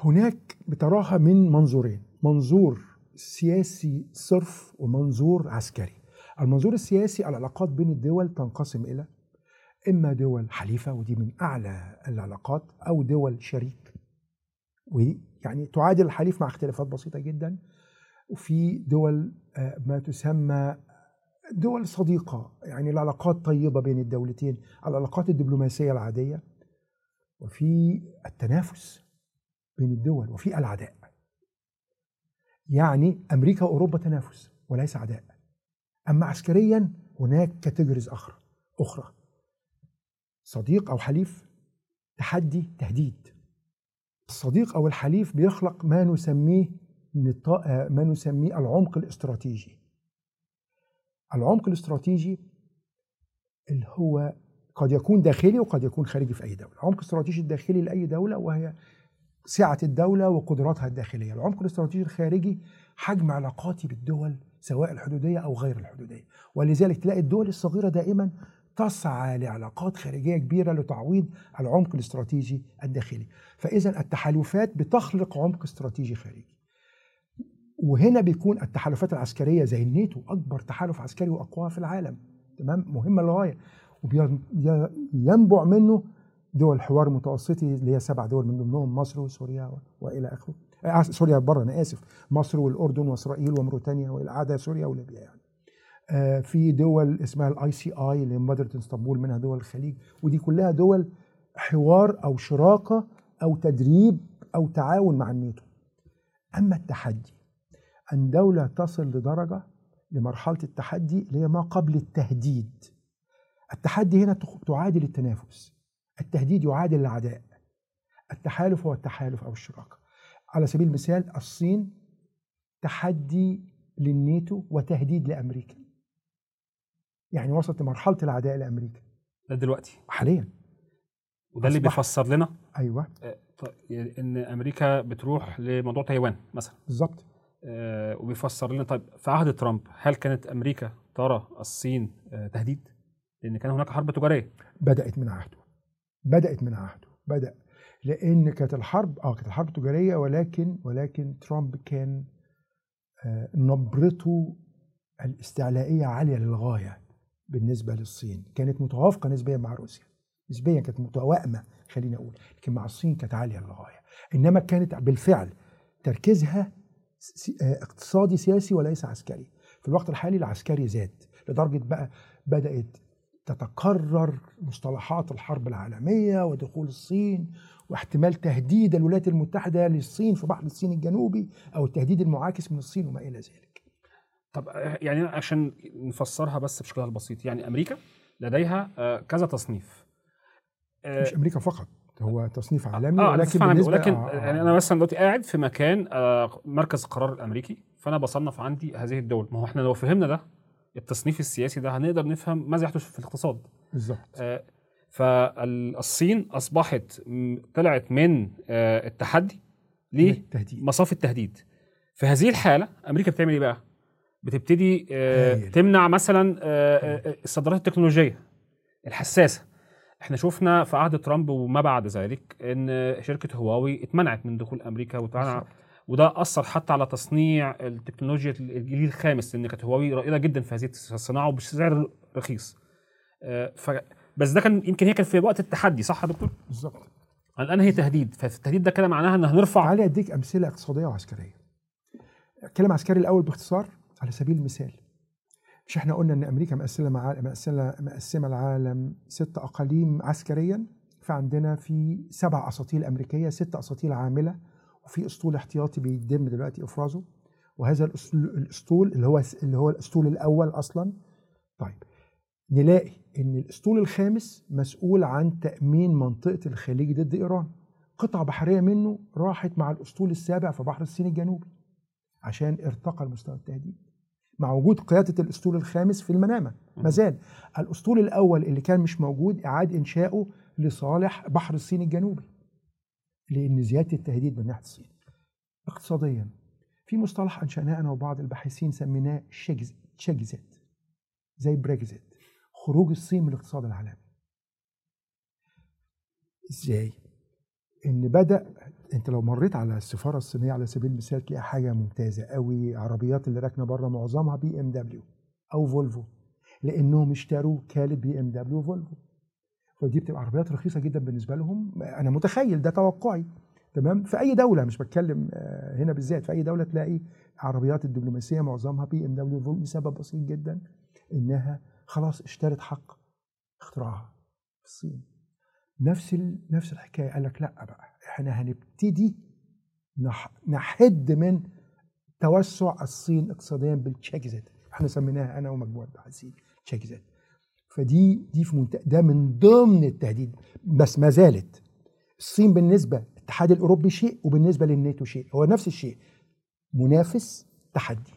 هناك بتراها من منظورين منظور سياسي صرف ومنظور عسكري. المنظور السياسي العلاقات بين الدول تنقسم إلى إما دول حليفة ودي من أعلى العلاقات أو دول شريك. ويعني تعادل الحليف مع اختلافات بسيطة جدا. وفي دول آه، ما تسمى دول صديقة. يعني العلاقات طيبة بين الدولتين العلاقات الدبلوماسية العادية. وفي التنافس بين الدول وفي العداء. يعني أمريكا وأوروبا تنافس وليس عداء. أما عسكريا هناك كاتيجوريز أخرى أخرى. صديق أو حليف تحدي تهديد. الصديق أو الحليف بيخلق ما نسميه من آه، ما نسميه العمق الاستراتيجي. العمق الاستراتيجي اللي هو قد يكون داخلي وقد يكون خارجي في أي دولة. العمق الاستراتيجي الداخلي لأي دولة وهي سعة الدولة وقدراتها الداخلية. العمق الاستراتيجي الخارجي حجم علاقاتي بالدول سواء الحدودية أو غير الحدودية. ولذلك تلاقي الدول الصغيرة دائما تسعى لعلاقات خارجية كبيرة لتعويض العمق الاستراتيجي الداخلي. فإذا التحالفات بتخلق عمق استراتيجي خارجي. وهنا بيكون التحالفات العسكرية زي الناتو أكبر تحالف عسكري وأقوى في العالم. تمام؟ مهمة للغاية. وينبع منه دول حوار متوسطي اللي هي سبع دول من ضمنهم مصر وسوريا وإلى آخره. آه سوريا بره أنا آسف. مصر والأردن وإسرائيل وموريتانيا وإلى سوريا وليبيا يعني. في دول اسمها ال ICI اللي مبادره إسطنبول منها دول الخليج. ودي كلها دول حوار أو شراكة أو تدريب أو تعاون مع الناتو. أما التحدي أن دولة تصل لدرجة لمرحلة التحدي اللي هي ما قبل التهديد. التحدي هنا تعادل التنافس. التهديد يعادل العداء التحالف هو التحالف أو الشراكة. على سبيل المثال الصين تحدي للناتو وتهديد لأمريكا. يعني وصلت لمرحلة العداء لامريكا ده دلوقتي. حاليا. وده اللي بيفسر لنا أيوه. إن أمريكا بتروح لموضوع تايوان مثلا. بالظبط. آه وبيفسر لنا طيب في عهد ترامب هل كانت أمريكا ترى الصين آه تهديد؟ لأن كان هناك حرب تجارية. بدأت من عهده. بدأت من عهده. بدأ. لأن كانت الحرب آه كانت الحرب تجارية ولكن ولكن ترامب كان آه نبرته الاستعلائية عالية للغاية. بالنسبة للصين كانت متوافقة نسبيا مع روسيا. نسبيا كانت متوائمة خليني أقول لكن مع الصين كانت عالية للغاية. إنما كانت بالفعل تركيزها اقتصادي سياسي وليس عسكري. في الوقت الحالي العسكري زاد لدرجة بقى بدأت تتكرر مصطلحات الحرب العالمية ودخول الصين واحتمال تهديد الولايات المتحدة للصين في بحر الصين الجنوبي أو التهديد المعاكس من الصين وما إلى ذلك. طب يعني عشان نفسرها بس بشكلها البسيط يعني أمريكا لديها كذا تصنيف. مش أمريكا فقط هو تصنيف عالمي آه ولكن بالنسبة ولكن آه يعني أنا مثلا دلوقتي قاعد في مكان آه مركز القرار الأمريكي فأنا بصنف عندي هذه الدول. ما هو إحنا لو فهمنا ده التصنيف السياسي ده هنقدر نفهم ماذا يحدث في الاقتصاد. بالظبط. آه فالصين أصبحت طلعت من آه التحدي لمصاف التهديد. في هذه الحالة أمريكا بتعمل إيه بقى؟ بتبتدي آه تمنع مثلا آه الصادرات التكنولوجية الحساسة. إحنا شفنا في عهد ترامب وما بعد ذلك إن شركة هواوي اتمنعت من دخول أمريكا وتمنع وده أثر حتى على تصنيع التكنولوجيا الجيل الخامس لأن كانت هواوي رائدة جدا في هذه الصناعة وبسعر رخيص. ف بس ده كان يمكن هي كانت في وقت التحدي صح يا دكتور؟ بالظبط. الان هي تهديد. فالتهديد ده كده معناها ان هنرفع تعالى أديك أمثلة اقتصادية وعسكرية. اتكلم عسكري الأول باختصار. على سبيل المثال مش إحنا قلنا إن أمريكا مقسمة مقسمة العالم ست أقاليم عسكريا فعندنا في سبع اساطيل أمريكية ست اساطيل عاملة وفي أسطول احتياطي بيتم دلوقتي إفرازه وهذا الأسطول اللي هو اللي هو الأسطول الأول أصلا. طيب نلاقي إن الأسطول الخامس مسؤول عن تأمين منطقة الخليج ضد إيران. قطعة بحرية منه راحت مع الأسطول السابع في بحر الصين الجنوبي عشان ارتقى المستوى التهديد مع وجود قيادة الأسطول الخامس في المنامة. ما زال الأسطول الأول اللي كان مش موجود اعاد إنشاؤه لصالح بحر الصين الجنوبي لأن زيادة التهديد من ناحية الصين. اقتصاديا في مصطلح أنشأناه أنا وبعض الباحثين سميناه Chexit زي بريكزيت خروج الصين من الاقتصاد العالمي. إزاي؟ إن بدأ أنت لو مريت على السفارة الصينية على سبيل المثال تلاقي حاجة ممتازة قوي عربيات اللي راكنة بره معظمها BMW أو فولفو لأنهم اشتروا كالة بي ام دبليو وفولفو فدي بتبقى عربيات رخيصة جدا بالنسبة لهم. أنا متخيل ده توقعي. تمام؟ في أي دولة مش بتكلم هنا بالذات في أي دولة تلاقي عربيات الدبلوماسية معظمها BMW وفولفو لسبب بسيط جدا إنها خلاص اشترت حق اختراعها في الصين. نفس نفس الحكاية. قال لك لا بقى إحنا هنبتدي نحد من توسع الصين اقتصاديا بالتشيكزيت إحنا سميناها أنا ومجموعة باحثين تشيكزيت فدي دي في منتهى ده من ضمن التهديد. بس ما زالت. الصين بالنسبة الاتحاد الأوروبي شيء وبالنسبة للناتو شيء. هو نفس الشيء. منافس تحدي.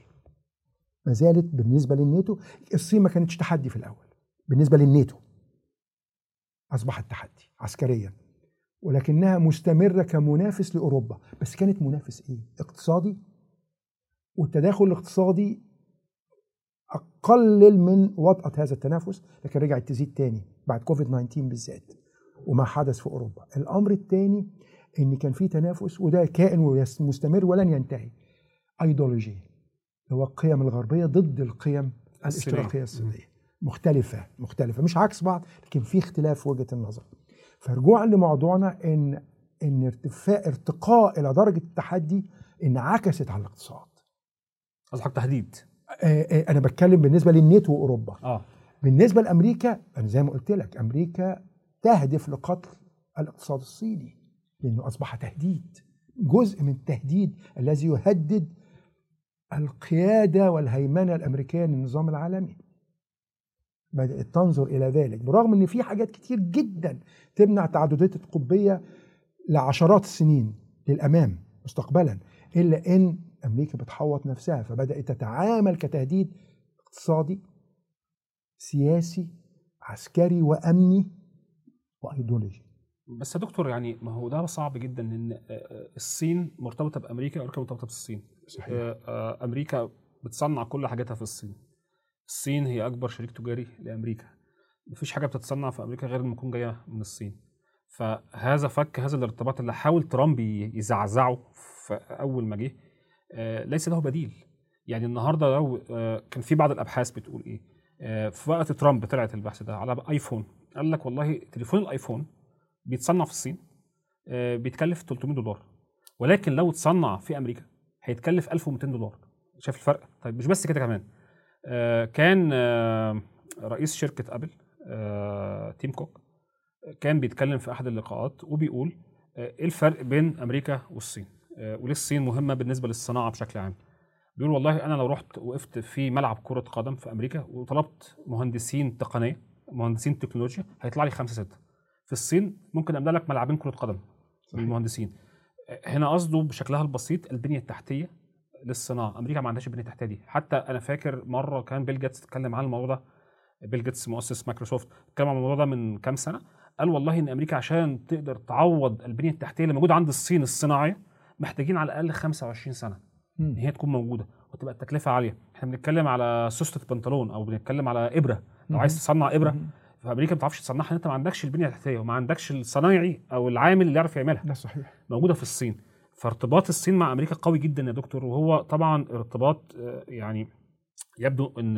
ما زالت بالنسبة للناتو. الصين ما كانتش تحدي في الأول. بالنسبة للناتو. اصبحت تحدي عسكريا ولكنها مستمرة كمنافس لأوروبا. بس كانت منافس إيه؟ اقتصادي؟ والتداخل الاقتصادي اقلل من وطأة هذا التنافس لكن رجعت تزيد تاني بعد كوفيد 19 بالذات وما حدث في أوروبا. الأمر الثاني إن كان في تنافس وده كائن مستمر ولن ينتهي ايديولوجي هو القيم الغربية ضد القيم الاشتراكية الصينيه مختلفة مختلفة مش عكس بعض لكن في اختلاف في وجهة النظر. فرجوعا لموضوعنا إن إن ارتفاع ارتقاء إلى درجة التحدي انعكست على الاقتصاد. قصدك تهديد أنا بتكلم بالنسبة للناتو واوروبا آه. بالنسبة لأمريكا أنا زي ما قلت لك أمريكا تهدف لقتل الاقتصاد الصيني لأنه أصبح تهديد جزء من التهديد الذي يهدد القيادة والهيمنة الأمريكية للنظام العالمي. بدأت تنظر إلى ذلك. برغم إن في حاجات كتير جدا تمنع تعدديه القطبية لعشرات السنين للأمام مستقبلا إلا إن أمريكا بتحوط نفسها فبدأت تتعامل كتهديد اقتصادي سياسي عسكري وأمني وأيديولوجي. بس يا دكتور يعني ما هو ده صعب جدا إن آه، آه، الصين مرتبطة بأمريكا وامريكا مرتبطة بالصين. صحيح. آه، أمريكا بتصنع كل حاجاتها في الصين. الصين هي أكبر شريك تجاري لأمريكا. مفيش حاجة بتتصنع في أمريكا غير لما تكون جاية من الصين. فهذا فك هذا الارتباط اللي حاول ترامب يزعزعه في أول ما جه آه، ليس له بديل. يعني النهارده لو آه، كان في بعض الأبحاث بتقول إيه آه، في وقت ترامب طلعت البحث ده على آيفون قال لك والله تليفون الآيفون بيتصنع في الصين بيتكلف 300 دولار. ولكن لو اتصنع في أمريكا هيتكلف 1200 دولار. شايف الفرق؟ طيب مش بس كده كمان. كان آه، رئيس شركة أبل آه، تيم كوك كان بيتكلم في أحد اللقاءات وبيقول آه، إيه الفرق بين أمريكا والصين؟ آه، وليه الصين مهمة بالنسبة للصناعة بشكل عام؟ بيقول والله أنا لو رحت وقفت في ملعب كرة قدم في أمريكا وطلبت مهندسين تقنية مهندسين تكنولوجيا هيطلع لي خمسة ستة. في الصين ممكن أملأ لك ملعبين كرة قدم للمهندسين. هنا قصده بشكلها البسيط البنية التحتية للصناعة. أمريكا ما عندهاش البنيه التحتيه دي. حتى أنا فاكر مرة كان بيل جيتس اتكلم عن الموضوع ده. بيل جيتس مؤسس مايكروسوفت اتكلم عن الموضوع ده من كام سنة. قال والله إن أمريكا عشان تقدر تعوض البنية التحتية اللي موجودة عند الصين الصناعية محتاجين على الأقل 25 سنة إن هي تكون موجودة وتبقى التكلفة عالية. إحنا بنتكلم على سوستة بنطلون أو بنتكلم على إبرة. لو عايز تصنع إبرة في أمريكا ما بتعرفش تصنعها أنت ما عندكش البنية التحتية وما عندكش الصنايعي أو العامل اللي يعرف يعملها. ده صحيح. موجودة في الصين. فارتباط الصين مع أمريكا قوي جدا يا دكتور. وهو طبعا ارتباط آه، يعني يبدو إن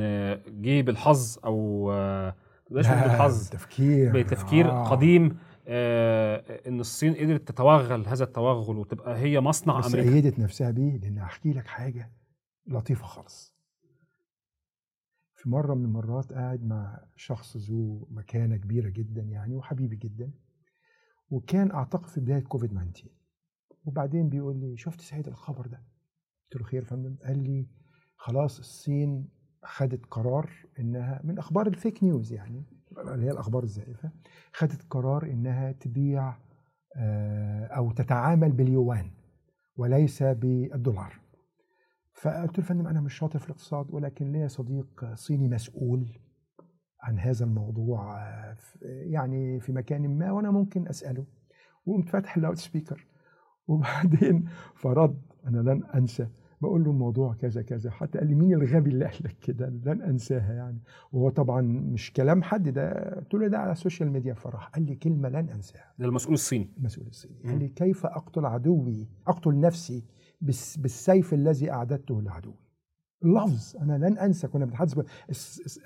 جه بالحظ أو آه، نقول لا، بالحظ تفكير. بتفكير آه. قديم آه، إن الصين قدرت تتوغل هذا التوغل وتبقى هي مصنع بس أمريكا. أيدت نفسها بيه لأن هحكي لك حاجة لطيفة خالص. في مرة من المرات قاعد مع شخص ذو مكانة كبيرة جدا يعني وحبيبي جدا وكان أعتقد في بداية كوفيد 19 وبعدين بيقول لي شفت سعيد الخبر ده؟ قلت له خير يا فندم. قال لي خلاص الصين خدت قرار إنها من أخبار الفيك نيوز يعني اللي هي الأخبار الزائفة خدت قرار إنها تبيع آه، أو تتعامل باليوان وليس بالدولار. فقلت له يا فندم أنا مش شاطر في الاقتصاد ولكن ليا صديق صيني مسؤول عن هذا الموضوع آه، يعني في مكان ما وأنا ممكن أسأله. وقمت فاتح ال loud speaker وبعدين فرد أنا لن أنسى. بقول له الموضوع كذا كذا. حتى قال لي مين الغبي اللي قال لك كده؟ لن أنساها يعني. وهو طبعا مش كلام حد ده قلت له ده على ال social media فراح قال لي كلمة لن أنساها. ده المسؤول الصيني. المسؤول الصيني. قال لي كيف أقتل عدوي أقتل نفسي بالس- بالسيف الذي أعددته لعدوي؟ اللفظ أنا لن أنسى. كنا بنتحدث ب-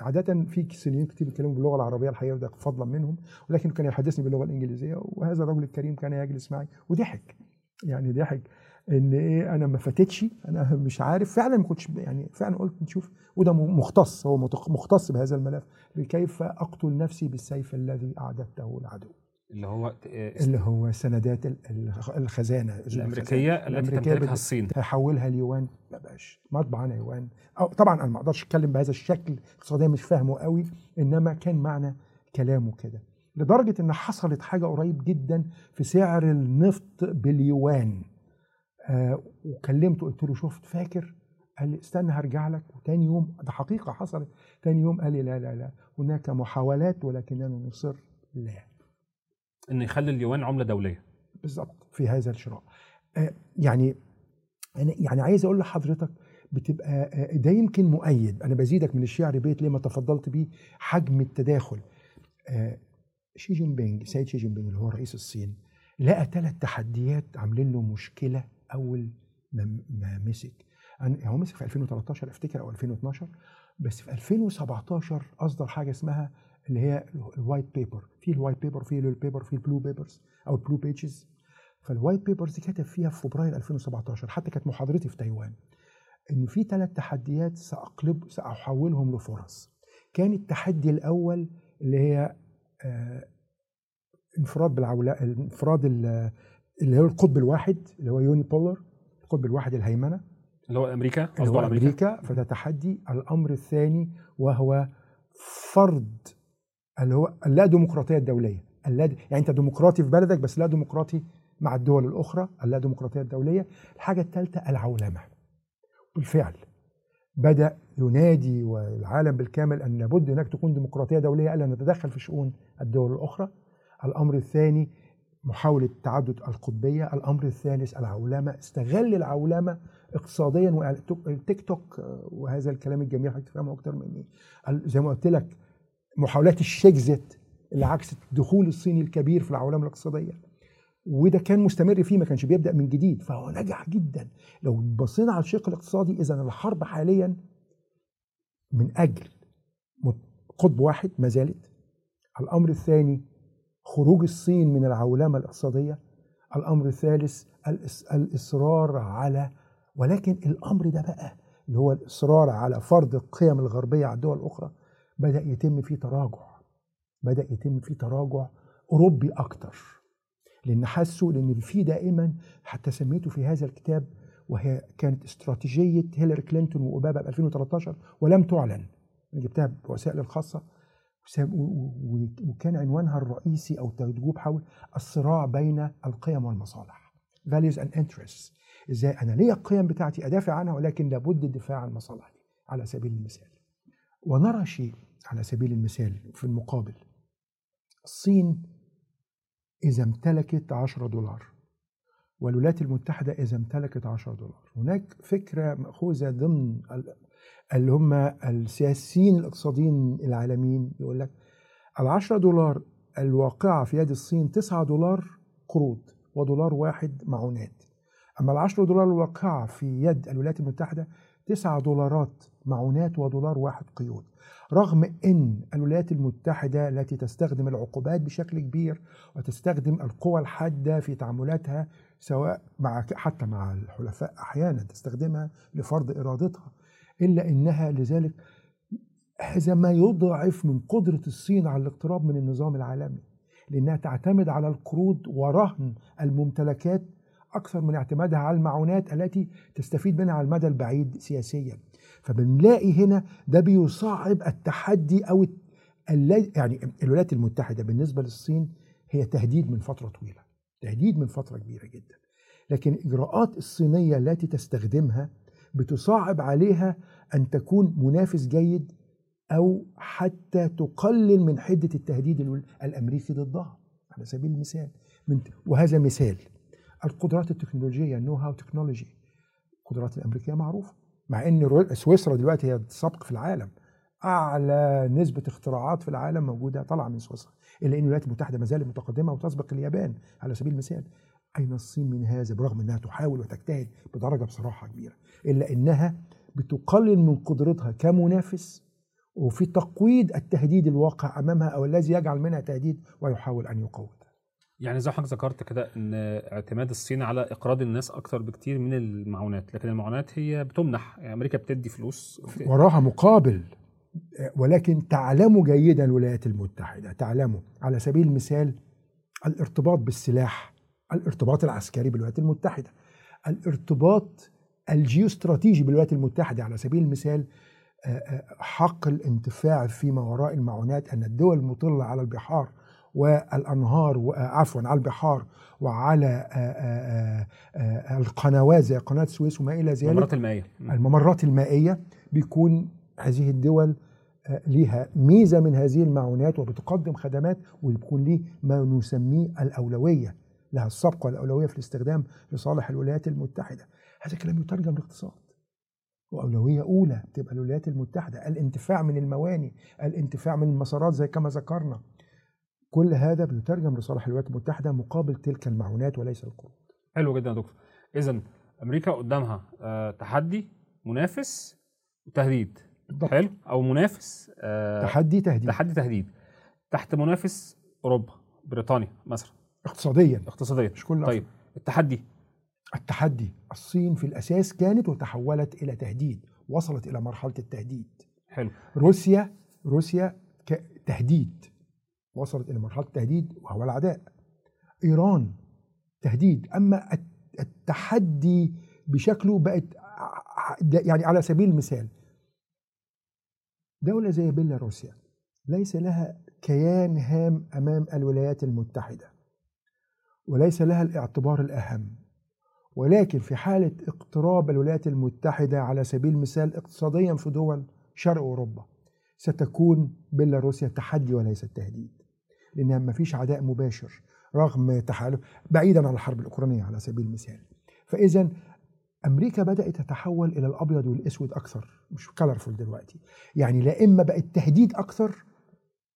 عادة في صينيين كتير بيتكلموا باللغة العربية الحقيقة وده فضلا منهم ولكن كان يحدثني باللغة الإنجليزية وهذا الرجل الكريم كان يجلس معي وضحك. يعني ضحك إن إيه أنا ما فاتتش أنا مش عارف فعلا ما كنتش يعني فعلا قلت نشوف وده مختص هو مختص بهذا الملف كيف أقتل نفسي بالسيف الذي أعددته العدو. اللي هو آه، اللي هو سندات ال- ال- الخزانة. الأمريكية التي الأمريكية تمتلكها الصين. هيحولها ليوان. ما بقاش. مطبع أنا يوان. أو طبعا أنا ما أقدرش أتكلم بهذا الشكل اقتصاديا مش فاهمه قوي إنما كان معنى كلامه كده. لدرجة إن حصلت حاجة قريب جدا في سعر النفط باليوان. آه وكلمته قلت له شفت فاكر؟ قال لي استنى هرجع لك. وتاني يوم ده حقيقة حصلت. تاني يوم قال لي لا لا لا هناك محاولات ولكننا نصر لا. إن يخلي اليوان عملة دولية. بالظبط في هذا الشراء. آه، يعني أنا يعني عايز أقول لحضرتك بتبقى آه، ده يمكن مؤيد. أنا بزيدك من الشعر بيت لما تفضلت بيه؟ حجم التداخل. آه، شي جين بينج سيد شي جين بينج اللي هو رئيس الصين لقى ثلاث تحديات عاملين له مشكلة أول ما مسك. هو مسك في 2013 أفتكر أو 2012 بس في 2017 أصدر حاجة اسمها اللي هي الوايت بيبر في الوايت بيبر في البيبر في البلو بيبرز أو ال blue pages فال white papers كتب فيها في فبراير 2017 حتى كانت محاضرتي في تايوان إن في ثلاث تحديات ساقلب سأحولهم لفرص. كان التحدي الأول اللي هي انفراد بالعولمة انفراد ال- اللي هو القطب الواحد اللي هو unipolar القطب الواحد الهيمنة. اللي هو أمريكا اللي هو أمريكا. فده تحدي الأمر الثاني وهو فرض اللي هو اللا ديمقراطية الدولية. اللا يعني أنت ديمقراطي في بلدك بس لا ديمقراطي مع الدول الأخرى اللا ديمقراطية الدولية. الحاجة الثالثه العولمة. بالفعل. بدأ ينادي والعالم بالكامل أن لابد هناك تكون ديمقراطية دولية ألا نتدخل في شؤون الدول الأخرى. الأمر الثاني محاولة تعدد القطبية. الأمر الثالث العولمة. استغل العولمة اقتصاديا والتيك توك آه، وهذا الكلام الجميل حضرتك تفهمه أكتر مني. زي ما قلت لك محاولات الشيكزيت اللي عكست دخول الصين الكبير في العولمة الاقتصادية. وده كان مستمر فيه ما كانش بيبدأ من جديد. فهو نجح جدا. لو بصينا على الشق الاقتصادي إذا الحرب حاليا من أجل قطب واحد ما زالت. الأمر الثاني خروج الصين من العولمة الاقتصادية. الأمر الثالث الإصرار على ولكن الأمر ده بقى اللي هو الإصرار على فرض القيم الغربية على الدول الأخرى بدأ يتم فيه تراجع. بدأ يتم فيه تراجع أوروبي أكتر. لأن حسوا لأن في دائما حتى سميته في هذا الكتاب وهي كانت استراتيجية هيلاري كلينتون وأوباما ب 2013 ولم تعلن. أنا جبتها بوسائل و- وكان عنوانها الرئيسي أو تجوب حول الصراع بين القيم والمصالح. Values and interests. إزاي؟ أنا ليا القيم بتاعتي أدافع عنها ولكن لابد الدفاع عن المصالح دي على سبيل المثال. ونرى شيء على سبيل المثال في المقابل. الصين إذا امتلكت 10 دولار. والولايات المتحدة إذا امتلكت 10 دولار. هناك فكرة مأخوذة ضمن ال- اللي هم السياسيين الإقتصاديين العالميين. يقول لك العشرة دولار الواقعة في يد الصين 9 دولار قروض ودولار واحد معونات أما العشرة دولار الواقعة في يد الولايات المتحدة 9 دولارات معونات ودولار واحد قيود. رغم إن الولايات المتحدة التي تستخدم العقوبات بشكل كبير وتستخدم القوى الحادة في تعاملاتها سواء مع حتى مع الحلفاء أحيانا تستخدمها لفرض إرادتها إلا إنها لذلك هذا ما يضعف من قدرة الصين على الاقتراب من النظام العالمي لأنها تعتمد على القروض ورهن الممتلكات أكثر من اعتمادها على المعونات التي تستفيد منها على المدى البعيد سياسيا. فبنلاقي هنا ده بيصعب التحدي الذي يعني الولايات المتحدة بالنسبة للصين هي تهديد من فترة طويلة تهديد من فترة كبيرة جدا. لكن الإجراءات الصينية التي تستخدمها بتصعب عليها أن تكون منافس جيد أو حتى تقلل من حدة التهديد ال- الأمريكي ضدها. على سبيل المثال وهذا مثال. القدرات التكنولوجية النو هاو تكنولوجي القدرات الأمريكية معروفة مع إن سويسرا دلوقتي هي السابق في العالم أعلى نسبة اختراعات في العالم موجودة طالعة من سويسرا إلا إن الولايات المتحدة ما زالت متقدمة وتسبق اليابان على سبيل المثال. أين الصين من هذا؟ برغم إنها تحاول وتجتهد بدرجة بصراحة كبيرة إلا إنها بتقلل من قدرتها كمنافس وفي تقويض التهديد الواقع أمامها أو الذي يجعل منها تهديد ويحاول أن يقوض يعني زي حضرتك ذكرت كده إن اعتماد الصين على إقراض الناس أكتر بكتير من المعونات. لكن المعونات هي بتمنح يعني أمريكا بتدي فلوس. وراها مقابل ولكن تعلم جيدا الولايات المتحدة تعلم على سبيل المثال الارتباط بالسلاح الارتباط العسكري بالولايات المتحدة الارتباط الجيوستراتيجي بالولايات المتحدة على سبيل المثال آه، آه، حق الانتفاع فيما وراء المعونات أن الدول المطلة على البحار والأنهار و- آه، عفوا على البحار وعلى آه، آه، القنوات زي قناة السويس وما إلى ذلك. الممرات المائية. مم. الممرات المائية بيكون هذه الدول ليها ميزة من هذه المعونات وبتقدم خدمات ويكون ليه ما نسميه الأولوية لها السبق والاولويه في الاستخدام لصالح الولايات المتحدة. هذا كلام يترجم لاقتصاد وأولوية أولى تبقى الولايات المتحدة. الانتفاع من المواني الانتفاع من المسارات زي كما ذكرنا. كل هذا بيترجم لصالح الولايات المتحدة مقابل تلك المعونات وليس القروض. حلو جدا يا دكتور. اذا أمريكا قدامها آه، تحدي منافس وتهديد. بالضبط. حلو؟ أو منافس آه، تحدي تهديد. تحدي تهديد. تحت منافس أوروبا بريطانيا مثلا. اقتصاديا. اقتصاديا. مش كل طيب التحدي؟ التحدي الصين في الأساس كانت وتحولت إلى تهديد وصلت إلى مرحلة التهديد. حلو. روسيا روسيا تهديد. وصلت إلى مرحلة التهديد وهو العداء إيران تهديد أما الت- التحدي بشكله بقت يعني على سبيل المثال دولة زي بيلاروسيا ليس لها كيان هام أمام الولايات المتحدة وليس لها الاعتبار الأهم. ولكن في حالة اقتراب الولايات المتحدة على سبيل المثال اقتصاديا في دول شرق أوروبا ستكون بيلاروسيا تحدي وليس تهديد. لانها ما فيش عداء مباشر رغم تحالف بعيدا عن الحرب الأوكرانية على سبيل المثال. فاذا أمريكا بدأت تتحول إلى الأبيض والأسود أكثر مش كلرفول دلوقتي. يعني لا إما بقت تهديد أكثر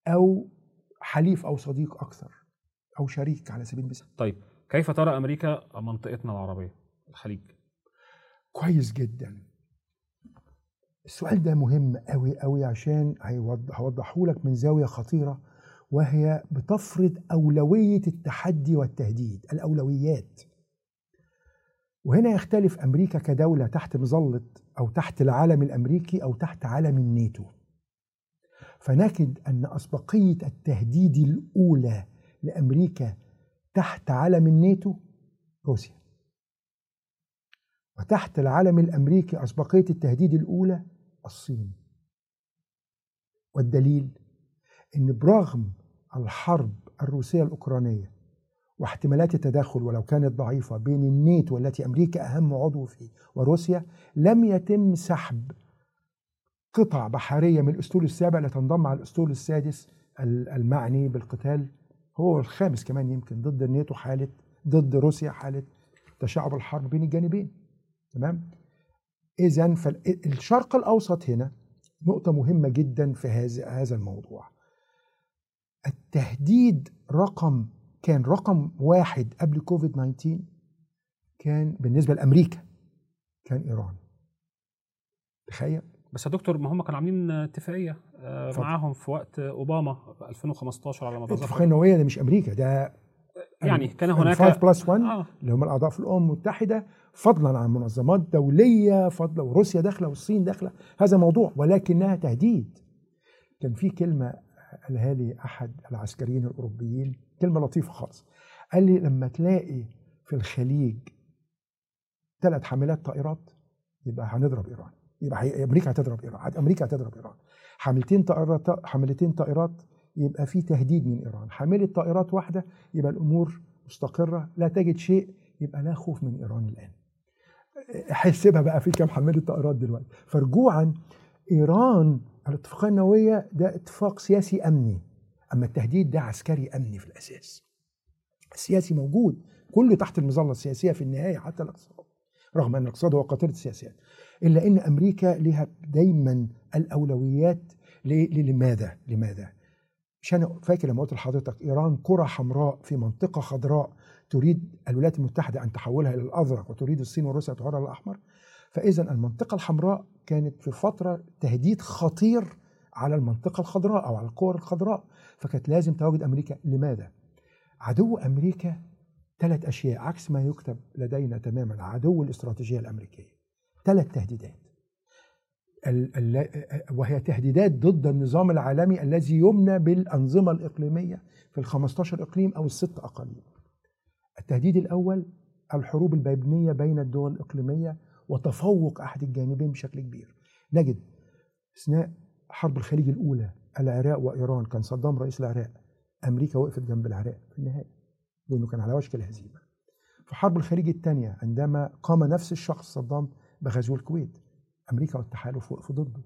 أو حليف أو صديق أكثر أو شريك على سبيل المثال. طيب كيف ترى أمريكا منطقتنا العربية الخليج؟ كويس جدا. السؤال ده مهم قوي قوي عشان هوضحه لك من زاوية خطيرة وهي بتفرض أولوية التحدي والتهديد الأولويات. وهنا يختلف أمريكا كدولة تحت مظلة أو تحت العالم الأمريكي أو تحت عالم الناتو. فنجد أن أسبقية التهديد الأولى لأمريكا تحت علم الناتو روسيا. وتحت العلم الأمريكي أسبقية التهديد الأولى الصين. والدليل إن برغم الحرب الروسية الأوكرانية واحتمالات التدخل ولو كانت ضعيفة بين الناتو التي أمريكا أهم عضو فيه وروسيا لم يتم سحب قطع بحرية من الأسطول السابع لتنضم على الأسطول السادس المعني بالقتال. هو الخامس كمان يمكن ضد الناتو حالة ضد روسيا حالة تشعب الحرب بين الجانبين. تمام؟ اذا فالشرق الأوسط هنا نقطة مهمة جدا في هذا الموضوع. التهديد رقم كان رقم واحد قبل كوفيد 19 كان بالنسبة لأمريكا كان إيران. تخيل. بس يا دكتور ما هم كانوا عاملين اتفاقية آه،. معاهم في وقت أوباما في 2015 على ما اتذكر النوويه ده مش أمريكا ده يعني كان هناك 5 بلس 1 آه. اللي هم الأعضاء في الأمم المتحدة فضلا عن منظمات دولية فضلا وروسيا داخلة والصين داخلة هذا موضوع ولكنها تهديد. كان في كلمة قالها لي أحد العسكريين الأوروبيين كلمة لطيفة خالص. قال لي لما تلاقي في الخليج ثلاث حاملات طائرات يبقى هنضرب إيران. يبقى أمريكا هتضرب إيران. أمريكا هتضرب إيران. حاملتين طائرات حاملتين طائرات يبقى في تهديد من إيران. حاملة طائرات واحدة يبقى الأمور مستقرة لا تجد شيء يبقى لا خوف من إيران الآن. حسبها بقى في كام حاملة طائرات دلوقتي. فرجوعا إيران الاتفاقية النووية ده اتفاق سياسي أمني أما التهديد ده عسكري أمني في الأساس. السياسي موجود كله تحت المظلة السياسية في النهاية حتى الاقتصاد رغم أن الاقتصاد هو قاطره السياسات. إلا إن أمريكا لها دايما الأولويات ل- لماذا؟ لماذا؟ مش أنا فاكر لما قلت لحضرتك إيران كرة حمراء في منطقة خضراء تريد الولايات المتحدة أن تحولها إلى الأزرق وتريد الصين وروسيا تحولها للاحمر فاذا المنطقة الحمراء كانت في فترة تهديد خطير على المنطقة الخضراء أو على القوى الخضراء فكانت لازم تواجد أمريكا. لماذا؟ عدو أمريكا ثلاث أشياء عكس ما يكتب لدينا تماما عدو الاستراتيجية الأمريكية. ثلاث تهديدات. وهي تهديدات ضد النظام العالمي الذي يمنى بالأنظمة الإقليمية في ال 15 إقليم أو الست أقاليم. التهديد الأول الحروب البينيه بين الدول الإقليمية وتفوق أحد الجانبين بشكل كبير. نجد أثناء حرب الخليج الأولى العراق وإيران كان صدام رئيس العراق أمريكا وقفت جنب العراق في النهاية لأنه كان على وشك الهزيمة. في حرب الخليج الثانية عندما قام نفس الشخص صدام بغزو الكويت أمريكا والتحالف وقفوا ضده.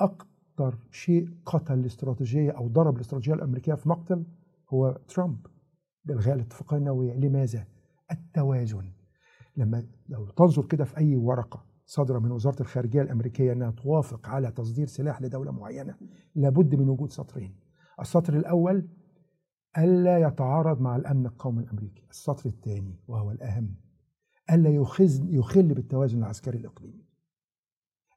أكثر شيء قتل الاستراتيجية أو ضرب الاستراتيجية الأمريكية في مقتل هو ترامب بإلغاء الاتفاقيه النوويه لماذا؟ التوازن. لما لو تنظر كده في أي ورقة صادرة من وزارة الخارجية الأمريكية إنها توافق على تصدير سلاح لدولة معينة لابد من وجود سطرين. السطر الأول ألا يتعارض مع الأمن القومي الأمريكي. السطر الثاني وهو الأهم ألا يخز يخل بالتوازن العسكري الإقليمي.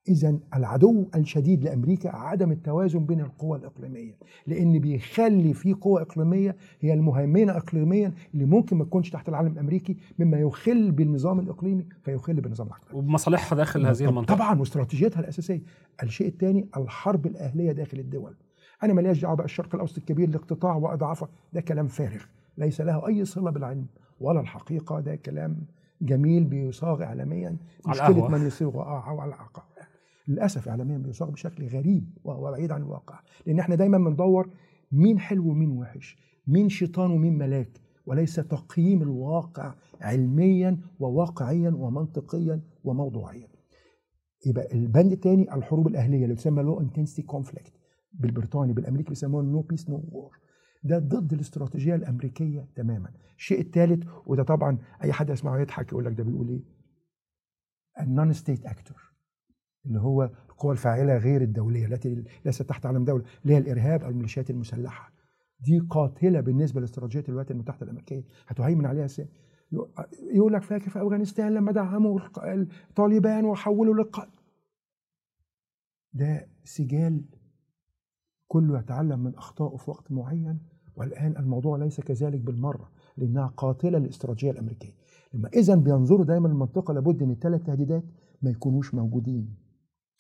اذا العدو الشديد لأمريكا عدم التوازن بين القوى الإقليمية لأن بيخلي في قوى إقليمية هي المهيمنة اقليميا اللي ممكن ما تكونش تحت العالم الأمريكي مما يخل بالنظام الإقليمي فيخل بالنظام العسكري وبمصالحها داخل هذه المنطقة. طبعا واستراتيجيتها الأساسية. الشيء الثاني الحرب الأهلية داخل الدول. أنا ماليش دعوه بقى الشرق الأوسط الكبير لاقتطاع وأضعافه. ده كلام فارغ. ليس له أي صلة بالعلم ولا الحقيقة. ده كلام جميل بيصاغ اعلاميا. مشكلة. من يصيغ آه على القهوة. للأسف اعلاميا بيصاغ بشكل غريب وهو بعيد عن الواقع لأن إحنا دايما بندور مين حلو ومين وحش مين شيطان ومين ملاك وليس تقييم الواقع علميا وواقعيا ومنطقيا وموضوعيا. يبقى البند الثاني الحروب الأهلية اللي تسمى low intensity conflict بالبريطاني بالأمريكي بيسموها no peace no war ده ضد الاستراتيجية الأمريكية تماما. الشيء الثالث وده طبعا أي حد يسمعه يضحك يقول لك ده بيقول إيه؟ ال non-state actor اللي هو القوى الفاعلة غير الدولية التي ليست تحت علم دولة اللي هي الإرهاب أو الميليشيات المسلحة. دي قاتلة بالنسبة لاستراتيجيه الولايات المتحدة الأمريكية. هتهيمن عليها إزاي؟ يقول لك فاكر في أفغانستان لما دعموا الطالبان وحولوا للق ده سجال كله يتعلم من أخطائه في وقت معين والآن الموضوع ليس كذلك بالمرة لأنها قاتلة للاستراتيجية الأمريكية. لما اذا بينظروا دايما المنطقة لابد إن الثلاث تهديدات ما يكونوش موجودين.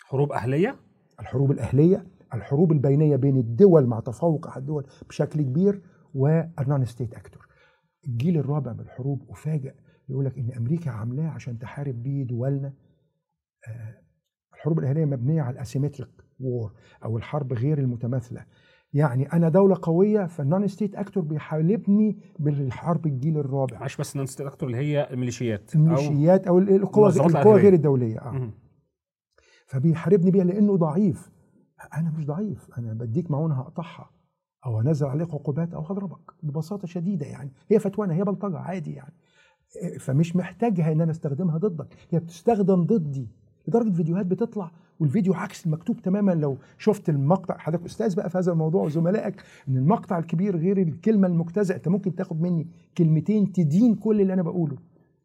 حروب أهلية؟ الحروب الأهلية الحروب البينية بين الدول مع تفوق احد الدول بشكل كبير وال non-state actor الجيل الرابع من الحروب افاجئ يقول لك إن أمريكا عاملاه عشان تحارب بيه دولنا. آه، الحروب الأهلية مبنية على ال asymmetric war أو الحرب غير المتماثلة. يعني أنا دولة قوية فال non-state actor بيحاربني بالحرب الجيل الرابع. معلش بس non-state actor اللي هي الميليشيات أو الميليشيات أو القوى المنظمات القوى الإرهابية. غير الدولية آه. فبيحاربني بيها لأنه ضعيف. أنا مش ضعيف أنا بديك معونة هقطعها. أو هنزل عليك عقوبات أو هضربك ببساطة شديدة يعني. هي فتوانة هي بلطجة عادي يعني. فمش محتاجها إن أنا أستخدمها ضدك هي بتستخدم ضدي. لدرجة فيديوهات بتطلع والفيديو عكس المكتوب تماما. لو شفت المقطع حضرتك أستاذ بقى في هذا الموضوع وزملائك إن المقطع الكبير غير الكلمة المجتزأة أنت ممكن تاخد مني كلمتين تدين كل اللي أنا بقوله.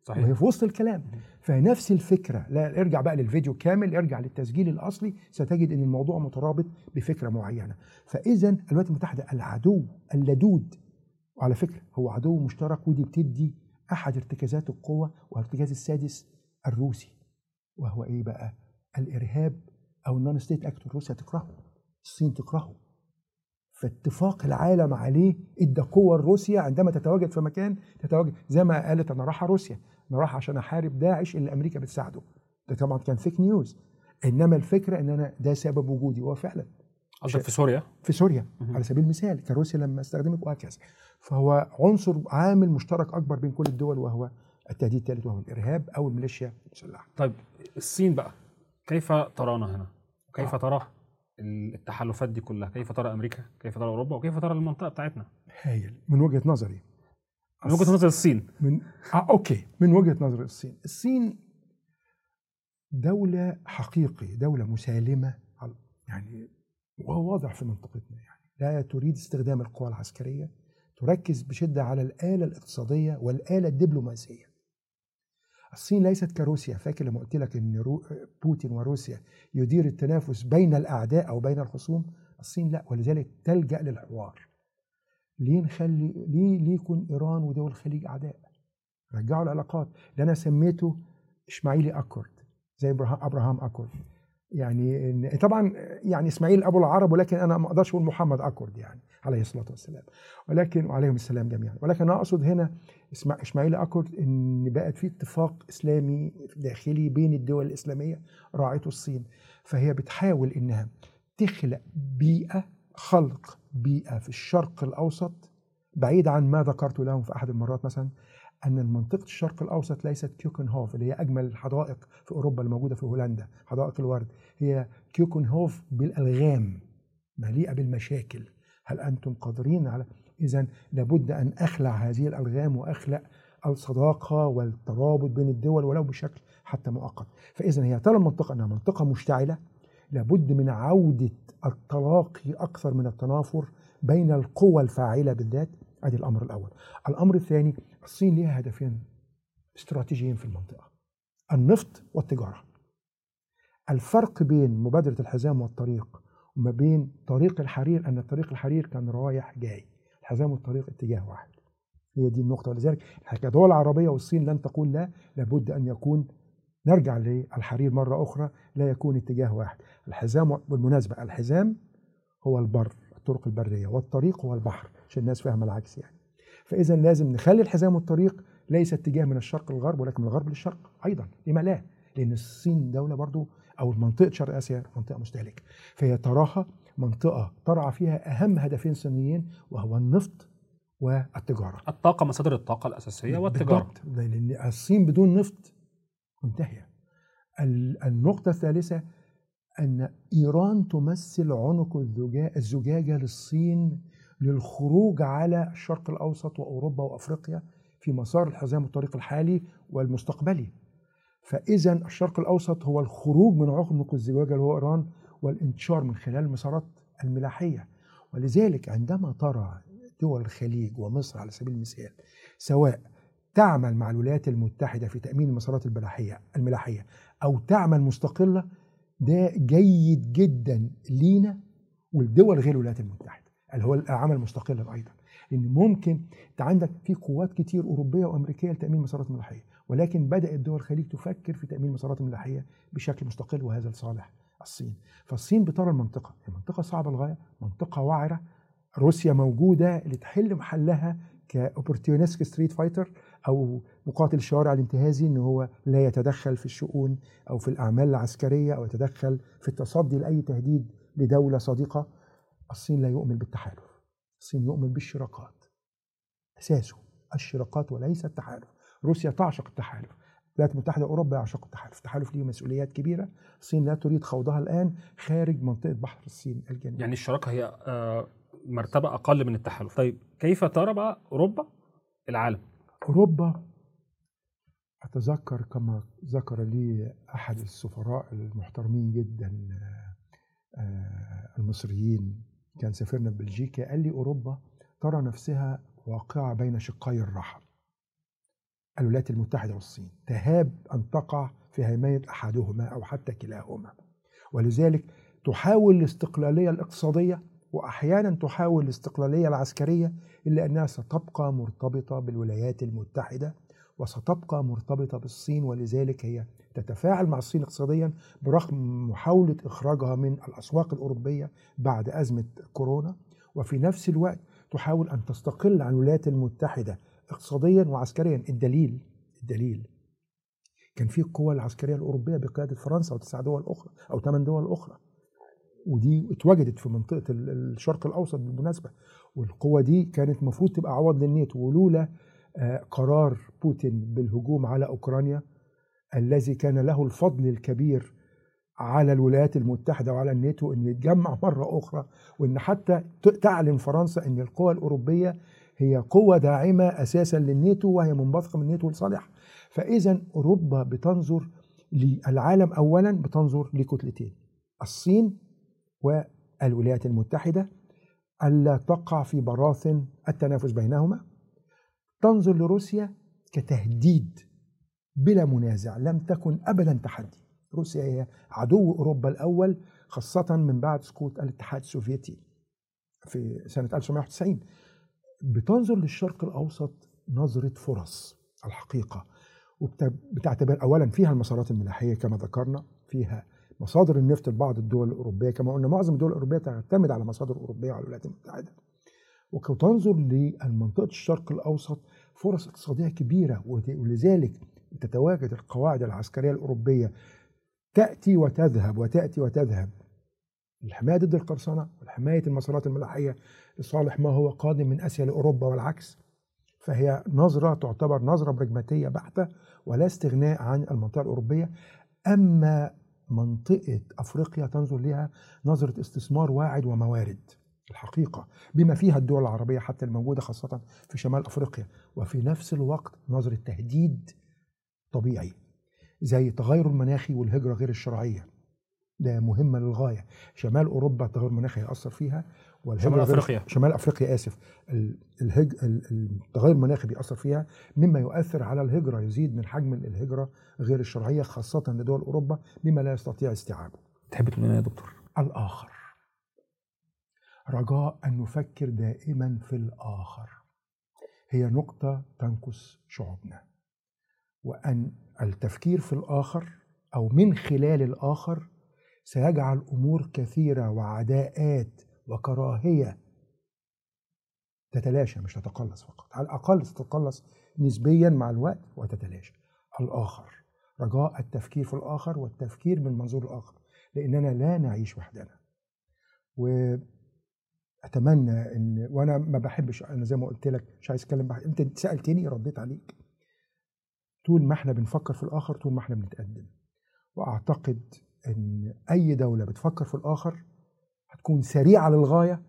صحيح. وهي في وسط الكلام. فنفس الفكرة. لا ارجع بقى للفيديو كامل ارجع للتسجيل الأصلي. ستجد إن الموضوع مترابط بفكرة معينة. فإذا الولايات المتحدة العدو اللدود وعلى فكرة هو عدو مشترك ودي بتدي أحد ارتكازات القوة والارتكاز السادس الروسي وهو إيه بقى؟ الإرهاب أو ال non-state actor روسيا تكرهه الصين تكرهه. فاتفاق العالم عليه إدى قوة لروسيا عندما تتواجد في مكان تتواجد زي ما قالت أنا رايحة روسيا. أنا رايحه عشان أحارب داعش اللي أمريكا بتساعده ده طبعا كان فيك نيوز إنما الفكرة إن أنا ده سبب وجودي وهو فعلا قصدك في سوريا في سوريا مهم. على سبيل المثال كروسيا لما استخدمت وهكذا فهو عنصر عامل مشترك أكبر بين كل الدول وهو التهديد الثالث وهو الإرهاب أو الميليشيا المسلحه طيب الصين بقى كيف ترانا هنا؟ كيف آه. ترى التحالفات دي كلها؟ كيف ترى أمريكا؟ كيف ترى أوروبا؟ وكيف ترى المنطقة بتاعتنا؟ هايل من وجهة نظري من وجهة نظر الصين. من آه أوكي. من وجهة نظر الصين. الصين دولة حقيقي دولة مسالمة. على- يعني واضح في منطقتنا. يعني لا تريد استخدام القوى العسكرية. تركز بشدة على الآلة الاقتصادية والآلة الدبلوماسية. الصين ليست كروسيا. فاكر لما قلت لك إن. بوتين وروسيا يدير التنافس بين الأعداء أو بين الخصوم؟ الصين لا. ولذلك تلجأ للحوار. ليه نخلي ليه ليه يكون إيران ودول الخليج أعداء؟ رجعوا العلاقات. اللي أنا سميته إسماعيلي أكورد زي ابراهام أكورد. يعني طبعا يعني إسماعيل أبو العرب ولكن أنا ما أقدرش أقول محمد أكورد يعني عليه الصلاة والسلام. ولكن وعليهم السلام جميعا. ولكن أنا أقصد هنا اسماعيل أكورد إن بقت في اتفاق إسلامي داخلي بين الدول الإسلامية راعته الصين. فهي بتحاول إنها تخلق بيئة خلق بيئة في الشرق الأوسط بعيد عن ما ذكرت لهم في أحد المرات مثلا أن منطقة الشرق الأوسط ليست كيوكنهوف اللي هي أجمل الحدائق في أوروبا الموجودة في هولندا حدائق الورد. هي كيوكنهوف بالألغام مليئة بالمشاكل. هل أنتم قادرين على إذا لابد أن أخلع هذه الألغام وأخلق الصداقة والترابط بين الدول ولو بشكل حتى مؤقت. فإذا هي ترى المنطقة أنها منطقة مشتعلة لابد من عودة التلاقي أكثر من التنافر بين القوى الفاعلة بالذات. ادي الأمر الأول. الأمر الثاني الصين ليها هدفين استراتيجيين في المنطقة. النفط والتجارة. الفرق بين مبادرة الحزام والطريق وما بين طريق الحرير أن طريق الحرير كان رايح جاي. الحزام والطريق اتجاه واحد. هي دي النقطة. ولذلك كدول عربية والصين لن تقول لا لابد أن يكون نرجع للحرير مرة أخرى لا يكون اتجاه واحد. الحزام بالمناسبة الحزام هو البر الطرق البرية والطريق هو البحر عشان الناس فاهمة العكس يعني. فإذا لازم نخلي الحزام والطريق ليس اتجاه من الشرق للغرب ولكن من الغرب للشرق أيضا. لما لا؟ لأن الصين دولة برضو أو منطقة شرق آسيا منطقة مستهلكة. فهي تراها منطقة ترعى فيها أهم هدفين صينيين وهو النفط والتجارة. الطاقة مصادر الطاقة الأساسية والتجارة. بالضبط. لأن الصين بدون نفط منتهية النقطة الثالثة أن إيران تمثل عنق الزجاجة للصين للخروج على الشرق الأوسط وأوروبا وأفريقيا في مسار الحزام الطريق الحالي والمستقبلي. فإذا الشرق الأوسط هو الخروج من عنق الزجاجة اللي هو إيران والانتشار من خلال المسارات الملاحية. ولذلك عندما ترى دول الخليج ومصر على سبيل المثال سواء تعمل مع الولايات المتحدة في تأمين المسارات الملاحيه الملاحية أو تعمل مستقلة ده جيد جدا لينا والدول غير الولايات المتحدة اللي هو العمل مستقلا أيضا. لأن ممكن أنت عندك في قوات كتير أوروبية وأمريكية لتأمين مسارات ملاحية ولكن بدأت دول الخليج تفكر في تأمين مسارات ملاحية بشكل مستقل وهذا لصالح الصين. فالصين بترى المنطقة هي منطقه صعبة للغاية منطقة وعره روسيا موجودة لتحل محلها ك opportunistic street fighter أو مقاتل الشوارع الانتهازي إن هو لا يتدخل في الشؤون أو في الأعمال العسكرية أو يتدخل في التصدي لأي تهديد لدولة صديقة الصين لا يؤمن بالتحالف. الصين يؤمن بالشراكات. أساسه الشراكات وليس التحالف. روسيا تعشق التحالف. الولايات المتحدة أوروبا يعشقوا التحالف. التحالف ليه مسؤوليات كبيرة. الصين لا تريد خوضها الآن خارج منطقة بحر الصين الجنوبي يعني الشراكة هي مرتبة أقل من التحالف. طيب كيف ترى بقى أوروبا؟ العالم. أوروبا. أتذكر كما ذكر لي أحد السفراء المحترمين جدا المصريين كان سافرنا بلجيكا قال لي أوروبا ترى نفسها واقعة بين شقي الرحم الولايات المتحدة والصين تهاب أن تقع في هيمنة أحدهما أو حتى كلاهما. ولذلك تحاول الاستقلالية الاقتصادية وأحيانا تحاول الاستقلالية العسكرية إلا أنها ستبقى مرتبطة بالولايات المتحدة وستبقى مرتبطة بالصين ولذلك هي تتفاعل مع الصين اقتصاديا برغم محاولة إخراجها من الأسواق الأوروبية بعد أزمة كورونا. وفي نفس الوقت تحاول أن تستقل عن الولايات المتحدة اقتصاديا وعسكريا. الدليل الدليل كان في القوى العسكرية الأوروبية بقيادة فرنسا وتسع دول أخرى أو ثمان دول أخرى. ودي اتوجدت في منطقة الشرق الأوسط بالمناسبة والقوة دي كانت المفروض تبقى عوض للناتو ولولا قرار بوتين بالهجوم على أوكرانيا الذي كان له الفضل الكبير على الولايات المتحدة وعلى الناتو إن يتجمع *laughs* مرة أخرى وإن حتى تعلن فرنسا إن القوى الأوروبية هي قوة داعمة أساسا للناتو وهي منبثقة من الناتو لصالح فإذا أوروبا بتنظر للعالم أولا بتنظر لكتلتين الصين والولايات المتحدة ألا تقع في براثن التنافس بينهما. تنظر لروسيا كتهديد بلا منازع لم تكن أبدا تحدي. روسيا هي عدو أوروبا الأول خاصة من بعد سقوط الاتحاد السوفيتي في سنة 1991 بتنظر للشرق الأوسط نظرة فرص الحقيقة وبتعتبر أولا فيها المسارات الملاحية كما ذكرنا فيها مصادر النفط لبعض الدول الأوروبية كما قلنا معظم الدول الأوروبية تعتمد على مصادر أوروبية على الولايات المتحدة. وتنظر لمنطقة الشرق الأوسط فرص اقتصادية كبيرة ولذلك تتواجد القواعد العسكرية الأوروبية تأتي وتذهب وتأتي وتذهب. الحماية ضد القرصنة والحماية المسارات الملاحية لصالح ما هو قادم من أسيا لأوروبا والعكس. فهي نظرة تعتبر نظرة براجماتية بحتة ولا استغناء عن المنطقة الأوروبية. أما منطقة أفريقيا تنظر لها نظرة استثمار واعد وموارد. الحقيقة بما فيها الدول العربية حتى الموجودة خاصة في شمال أفريقيا وفي نفس الوقت نظرة تهديد طبيعي زي التغير المناخي والهجرة غير الشرعية. ده مهمة للغاية. شمال أوروبا التغير المناخي هيأثر فيها شمال أفريقيا. شمال أفريقيا آسف. ال- الهج... ال- التغير المناخي بيأثر فيها مما يؤثر على الهجرة يزيد من حجم الهجرة غير الشرعية خاصة لدول أوروبا مما لا يستطيع استيعابه. تحب تقول لنا يا دكتور؟ الآخر. رجاء أن نفكر دائما في الآخر. هي نقطة تنقص شعوبنا. وأن التفكير في الآخر أو من خلال الآخر سيجعل أمور كثيرة وعداءات وكراهية تتلاشى مش تتقلص فقط. على الأقل تتقلص نسبيا مع الوقت وتتلاشى. الآخر رجاء التفكير في الآخر والتفكير من منظور الآخر لأننا لا نعيش وحدنا. وأتمنى إن وأنا ما بحبش أنا زي ما قلت لك مش عايز أتكلم بح... أنت سألتني رديت عليك. طول ما إحنا بنفكر في الآخر طول ما إحنا بنتقدم. وأعتقد إن أي دولة بتفكر في الآخر هتكون سريعة للغاية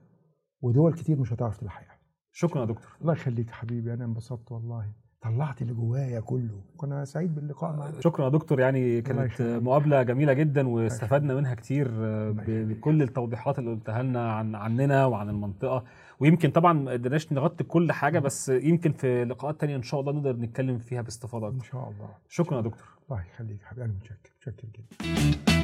ودول كتير مش هتعرف تلحقها شكرا يا دكتور. الله يخليك حبيبي أنا انبسطت والله. طلعت اللي جوايا كله. كنا سعيد باللقاء معك شكرا يا دكتور. يعني كانت. مقابلة جميلة جدا واستفدنا منها كتير. بكل التوضيحات اللي قلتها لنا عن عننا وعن المنطقة. ويمكن طبعا ما قدرناش نغطي كل حاجة بس يمكن في لقاءات تانية إن شاء الله نقدر نتكلم فيها باستفاضة إن أكتر. شاء الله. شكرا يا دكتور. الله يخليك حبيبي. أنا متشكر. متشكر جدا.